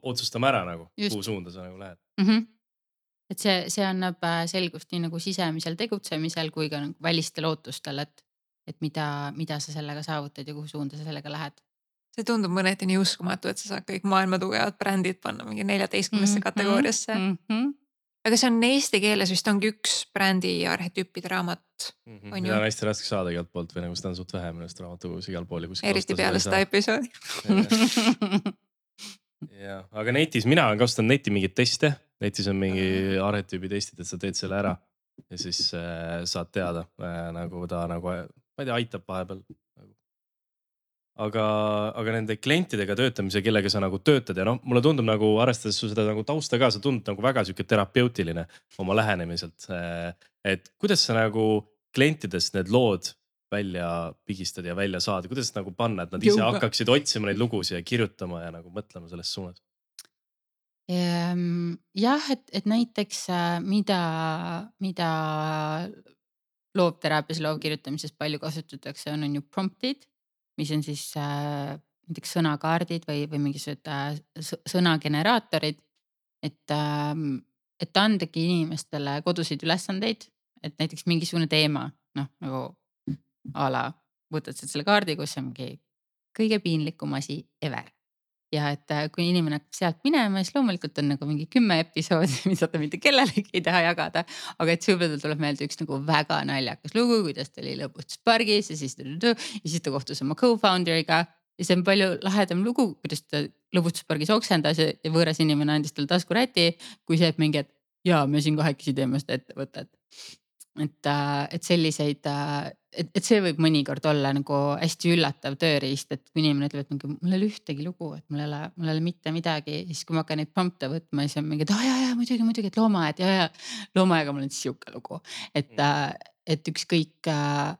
otsustama ära nagu, kuhu suunda sa nagu lähed mm. -hmm et see, see annab äh, selgust nii nagu sisemisel tegutsemisel kui ka nagu välistel ootustel, et, et mida, mida sa sellega saavutad ja kuhu suunda sa sellega lähed see tundub mõneti nii uskumatu, et sa saad kõik maailma tugevad brändid panna mingi neljateistkümnesse mm -hmm. kategooriasse mm. -hmm. aga see on eesti keeles vist ongi üks brändi arhetüüpide raamat mm. -hmm. mida on hästi raske saada igalt poolt või nagu seda on suht vähe minu arust raamatukogus igal pool ja kuskil. eriti peale seda episoodi jah, aga netis, mina olen kasutanud neti mingeid teste, netis on mingi arhetüübi testid, et sa teed selle ära ja siis äh, saad teada äh, nagu ta nagu, ma ei tea, aitab vahepeal aga, aga nende klientidega töötamise, kellega sa nagu töötad ja noh, mulle tundub nagu arvestades su seda nagu tausta ka, sa tundud nagu väga sihuke terapeutiline oma lähenemiselt. et kuidas sa nagu klientidest need lood välja pigistad ja välja saad, kuidas nagu panna, et nad ise Jõuga. hakkaksid otsima neid lugusid ja kirjutama ja nagu mõtlema selles suunas? Ehm, jah, et, et näiteks äh, mida, mida loovteraapias, loovkirjutamises palju kasutatakse, on, on ju prompt'id mis on siis äh, näiteks sõnakaardid või, või mingisugused äh, sõnageneraatorid. et äh,, et andagi inimestele koduseid ülesandeid, et näiteks mingisugune teema, noh nagu a la võtad sealt selle kaardi, kus on mingi kõige piinlikum asi ever ja et äh, kui inimene hakkab sealt minema, siis loomulikult on nagu mingi kümme episoodi, mida ta mitte kellelegi ei taha jagada. aga et sõpradel tuleb meelde üks nagu väga naljakas lugu, kuidas ta oli lõbustuspargis ja siis, ja siis ta kohtus oma co-founder'iga. ja see on palju lahedam lugu, kuidas ta lõbustuspargis oksendas ja võõras inimene andis talle taskuräti, kui see, et mingi, et ja me siin kahekesi teeme seda ettevõtet et, äh, et selliseid, äh, et, et see võib mõnikord olla nagu hästi üllatav tööriist, et kui inimene ütleb, et mingi mul ei ole ühtegi lugu, et mul ei ole, mul ei ole mitte midagi, siis kui ma hakkan neid prompte võtma, siis on mingi, et aa ja, ja muidugi, muidugi, et loomaaed ja, ja loomaaediga mul on sihuke lugu, et mm. et ükskõik,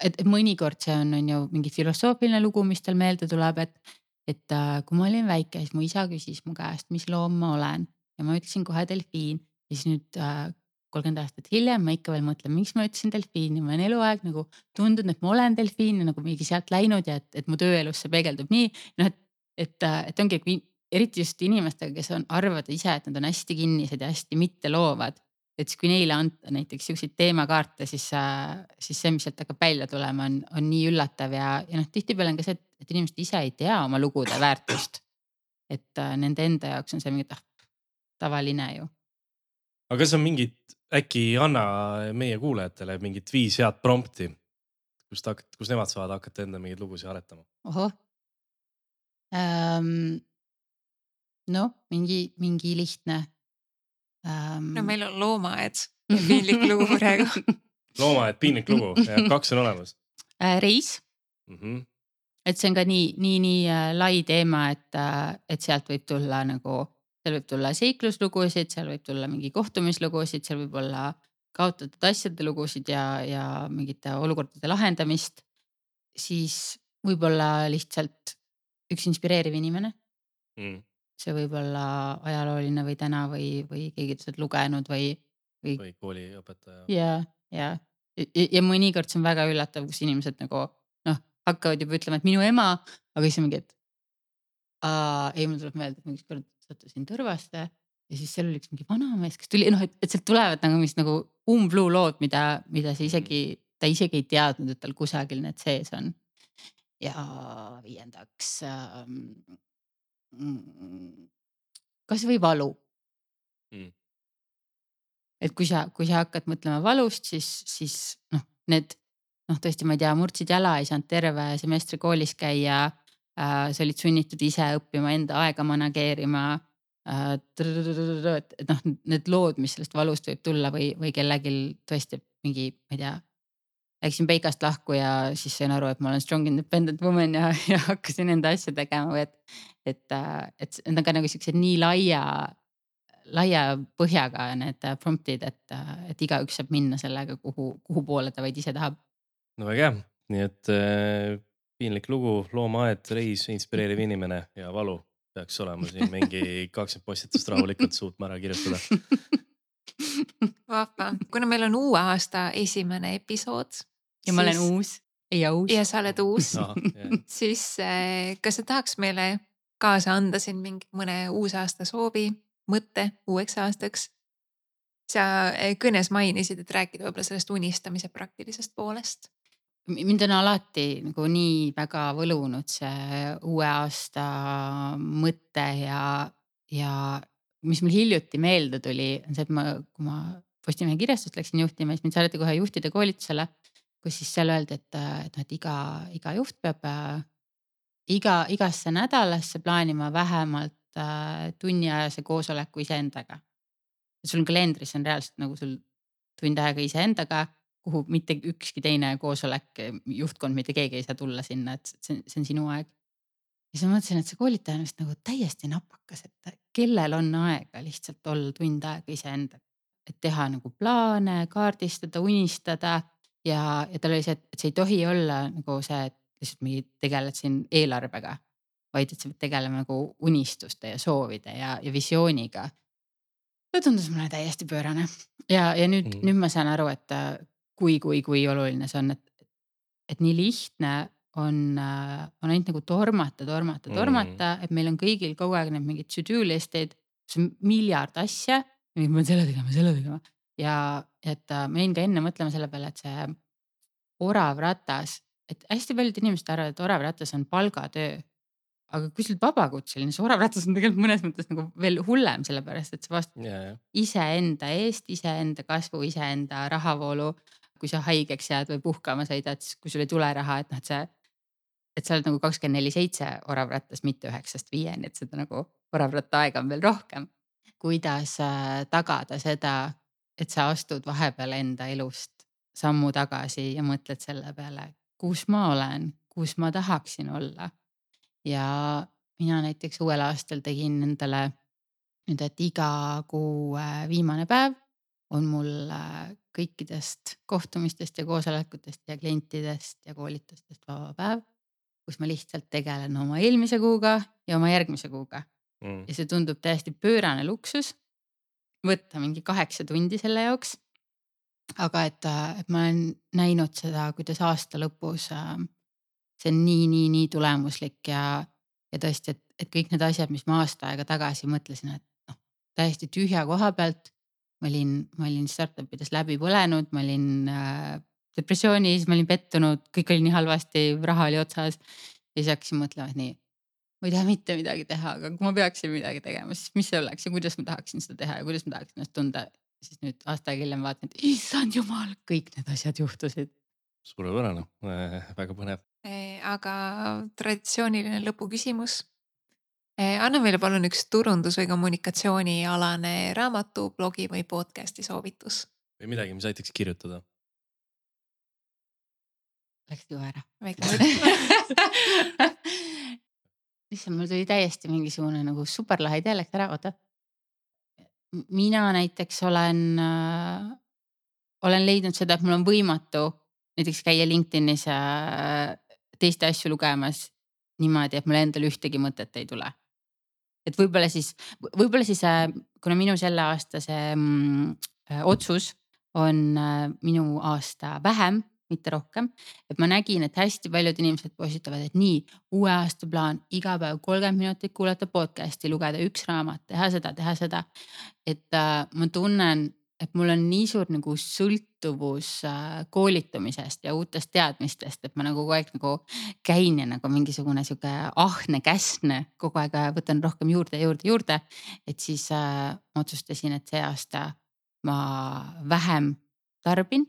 et mõnikord see on, on ju mingi filosoofiline lugu, mis tal meelde tuleb, et, et kui ma olin väike, siis mu isa küsis mu käest, mis loom ma olen? Ja ma ütlesin kohe delfiin. Ja siis nüüd kolmkümmend aastat hiljem ma ikka veel mõtlen, miks ma ütlesin delfiin ja ma olen eluaeg nagu tundnud, et ma olen delfiin ja nagu mingi sealt läinud ja et, et mu tööelus see peegeldub nii. noh, et, et, et ongi eriti just inimestega, kes on, arvavad ise, et nad on hästi kinnised ja hästi mitteloovad. et siis, kui neile anda näiteks siukseid teemakaarte, siis, siis see, mis sealt hakkab välja tulema, on, on nii üllatav ja, ja noh, tihtipeale on ka see, et, et inimesed ise ei tea oma lugude väärtust. et äh, nende enda jaoks on see mingi, et ah, tavaline ju aga kas on mingid äkki anna meie kuulajatele mingit viis head prompti, kust hakata, kus nemad saavad hakata enda mingeid lugusid aretama? ohoh ähm,. noh, mingi, mingi lihtne ähm.... no meil on loomaaed, piinlik lugu praegu loomaaed, piinlik lugu, kaks on olemas äh,. reis mm. -hmm. et see on ka nii, nii, nii äh, lai teema, et, äh, et sealt võib tulla nagu seal võib tulla seikluslugusid, seal võib tulla mingi kohtumislugusid, seal võib olla kaotatud asjade lugusid ja, ja mingite olukordade lahendamist. siis võib-olla lihtsalt üks inspireeriv inimene mm.. see võib olla ajalooline või täna või, või keegi, kes oled lugenud või, või või kooliõpetaja. ja, ja, ja, ja mõnikord see on väga üllatav, kus inimesed nagu noh, hakkavad juba ütlema, et minu ema, aga siis on mingi, et. ei, mul tuleb meelde, et mingi kord sattusin Tõrvasse ja siis seal oli üks mingi vanamees, kes tuli, noh, et, et sealt tulevad nagu mingid nagu umbluu lood, mida, mida sa isegi, ta isegi ei teadnud, et tal kusagil need sees on. ja viiendaks ähm,. kasvõi valu Mm. et kui sa, kui sa hakkad mõtlema valust, siis, siis noh, need noh, tõesti, ma ei tea, murdsid jala, ei saanud terve semestri koolis käia. Sa olid sunnitud ise õppima enda aega manageerima äh,. et, noh, need lood, mis sellest valust võib tulla või, või kellelgi tõesti mingi, ma ei tea. Läksin Peikast lahku ja siis sain aru, et ma olen strong independent woman ja, ja hakkasin enda asju tegema või et, et, et need on ka nagu siuksed nii laia laia põhjaga need prompt'id, et, et igaüks saab minna sellega, kuhu, kuhu poole ta vaid ise tahab. no väga hea, nii et äh, piinlik lugu, loomaaed, reis, inspireeriv inimene ja valu peaks olema siin mingi kakskümmend postitust rahulikult suutma ära kirjutada. vahva, kuna meil on uue aasta esimene episood. ja ma olen uus ja uus. ja sa oled uus, siis äh, kas sa tahaks meile kaasa anda siin mingi mõne uusaasta soovi, mõtte uueks aastaks? sa äh, kõnes mainisid, et rääkida võib-olla sellest unistamise praktilisest poolest. Mind on alati nagu nii väga võlunud see uue aasta mõte ja, ja mis mul hiljuti meelde tuli, on see, et ma, kui ma Postimehe kirjastust läksin juhtima, siis mind saadeti kohe juhtide koolitusele, kus siis seal öeldi, et, et noh, et iga, iga juht peab iga, igasse nädalasse plaanima vähemalt äh, tunniajase koosoleku iseendaga. sul on kalendris on reaalselt nagu sul tund aega iseendaga kuhu mitte ükski teine koosolek, juhtkond, mitte keegi ei saa tulla sinna, et see on, see on sinu aeg. ja siis ma mõtlesin, et see koolitaja on vist nagu täiesti napakas, et kellel on aega lihtsalt olla tund aega iseendaga. et teha nagu plaane, kaardistada, unistada ja, ja tal oli see, et see ei tohi olla nagu see, et lihtsalt mingi tegeled siin eelarvega. vaid et sa pead tegelema nagu unistuste ja soovide ja, ja visiooniga. see tundus mulle täiesti pöörane ja, ja nüüd Mm. nüüd ma saan aru, et kui, kui, kui oluline see on, et, et nii lihtne on, on ainult nagu tormata, tormata, Mm. tormata mm., et meil on kõigil kogu aeg need mingid to-do list'id, kus on miljard asja. ma pean selle tegema, selle tegema ja et äh, ma jäin ka enne mõtlema selle peale, et see orav ratas, et hästi paljud inimesed arvavad, et orav ratas on palgatöö. aga kui sa oled vabakutseline, see orav ratas on tegelikult mõnes mõttes nagu veel hullem, sellepärast et sa vastutad ja, ja, iseenda eest, iseenda kasvu, iseenda rahavoolu. Kui sa haigeks jääd või puhkama sõidad, siis kui sul ei tule raha, et noh, et see, et sa oled nagu kakskümmend neli seitse oravrattas, mitte üheksast viieni, et seda nagu oravratta aega on veel rohkem. kuidas äh, tagada seda, et sa astud vahepeal enda elust sammu tagasi ja mõtled selle peale, kus ma olen, kus ma tahaksin olla. ja mina näiteks uuel aastal tegin endale nüüd, et iga kuu äh, viimane päev on mul äh, kõikidest kohtumistest ja koosolekutest ja klientidest ja koolitustest vaba päev. kus ma lihtsalt tegelen oma eelmise kuuga ja oma järgmise kuuga mm. ja see tundub täiesti pöörane luksus. võtta mingi kaheksa tundi selle jaoks. aga et, et ma olen näinud seda, kuidas aasta lõpus äh, see on nii, nii, nii tulemuslik ja, ja tõesti, et, et kõik need asjad, mis ma aasta aega tagasi mõtlesin, et noh, täiesti tühja koha pealt. Ma olin, ma olin startup ides läbi põlenud, ma olin äh, depressioonis, ma olin pettunud, kõik oli nii halvasti, raha oli otsas. ja siis hakkasin mõtlema, et nii ma ei taha mitte midagi teha, aga kui ma peaksin midagi tegema, siis mis see oleks ja kuidas ma tahaksin seda teha ja kuidas ma tahaksin ennast tunda. siis nüüd aasta aega hiljem vaatan, et issand jumal, kõik need asjad juhtusid. suurepärane äh,, väga põnev. Eh, aga traditsiooniline lõpuküsimus. Anna meile palun üks turundus või kommunikatsioonialane raamatu, blogi või podcast'i soovitus. või midagi, mis aitaks kirjutada. Läks juba ära. issand, mul tuli täiesti mingisugune nagu superlahe idee läks ära, oota. mina näiteks olen äh,, olen leidnud seda, et mul on võimatu näiteks käia LinkedInis äh, teiste asju lugemas niimoodi, et mul endal ühtegi mõtet ei tule. Et võib-olla siis, võib-olla siis äh, kuna minu selle aasta see mm, äh, otsus on äh, minu aasta vähem mitte rohkem. et ma nägin, et hästi paljud inimesed postitavad, et nii uue aasta plaan, iga päev kolmkümmend minutit kuulata podcast'i, lugeda üks raamat, teha seda, teha seda. et ma tunnen, et mul on nii suur nagu sõltuvus äh, koolitumisest ja uutest teadmistest, et ma nagu kogu aeg nagu käin ja nagu mingisugune sihuke ahne käsne kogu aeg äh, võtan rohkem juurde, juurde, juurde. et siis äh, otsustasin, et see aasta ma vähem tarbin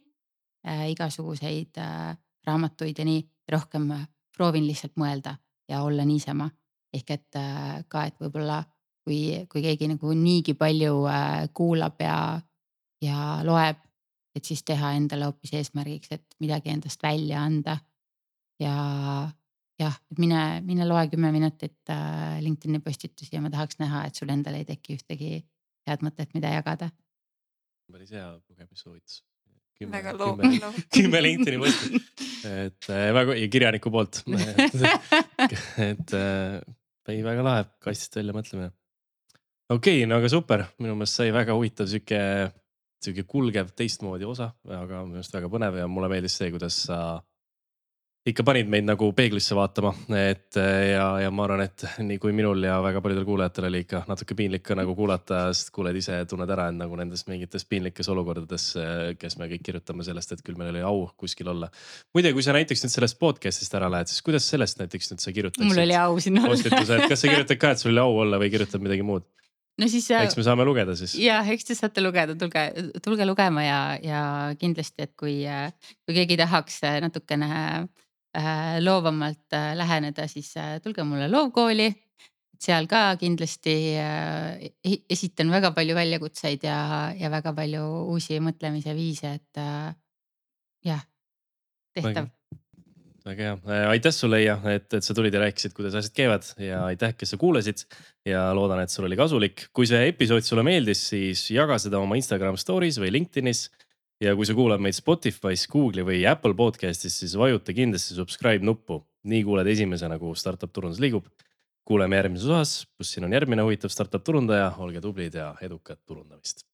äh, igasuguseid äh, raamatuid ja nii, rohkem äh, proovin lihtsalt mõelda ja olla niisama. ehk et äh, ka, et võib-olla kui, kui keegi nagu niigi palju äh, kuulab ja, ja loeb, et siis teha endale hoopis eesmärgiks, et midagi endast välja anda. ja jah, et mine, mine loe kümme minutit äh, LinkedIni postitusi ja ma tahaks näha, et sul endal ei teki ühtegi head mõtet, mida jagada. päris hea lugemissoovitus väga loomulik. kümme LinkedIn'i posti, et äh, väga ja kirjaniku poolt et äh, ei, väga lahe kastist välja mõtlemine. okei okay,, no aga super, minu meelest sai väga huvitav sihuke, sihuke kulgev teistmoodi osa, aga minu meelest väga põnev ja mulle meeldis see, kuidas sa ikka panid meid nagu peeglisse vaatama, et ja, ja ma arvan, et nii kui minul ja väga paljudel kuulajatel oli ikka natuke piinlik ka nagu kuulata, sest kuuled ise, tunned ära end nagu nendes mingites piinlikes olukordades, kes me kõik kirjutame sellest, et küll meil oli au kuskil olla. muide, kui sa näiteks nüüd sellest podcast'ist ära lähed, siis kuidas sellest näiteks nüüd sa kirjutaksid? mul oli au siin olla. kas sa kirjutad ka, et sul oli au olla või kirjutad midagi muud? No siis. eks me saame lugeda siis. ja eks te saate lugeda, tulge, tulge lugema ja, ja kindlasti, et kui, kui keegi tahaks natukene Äh, loovamalt äh, läheneda, siis äh, tulge mulle loovkooli. seal ka kindlasti e-, esitan väga palju väljakutseid ja, ja väga palju uusi mõtlemise viise, et jah, tehtav väga hea, aitäh sulle, Leia, et, et sa tulid ja rääkisid, kuidas asjad käivad ja aitäh, kes sa kuulasid. ja loodan, et sul oli kasulik. kui see episood sulle meeldis, siis jaga seda oma Instagram story's või LinkedInis ja kui sa kuulad meid Spotify's, Google'i või Apple podcast'is, siis vajuta kindlasti subscribe nuppu. nii kuuled esimesena, kuhu startup turundus liigub. kuuleme järgmises osas, kus siin on järgmine huvitav startup turundaja, olge tublid ja edukat turundamist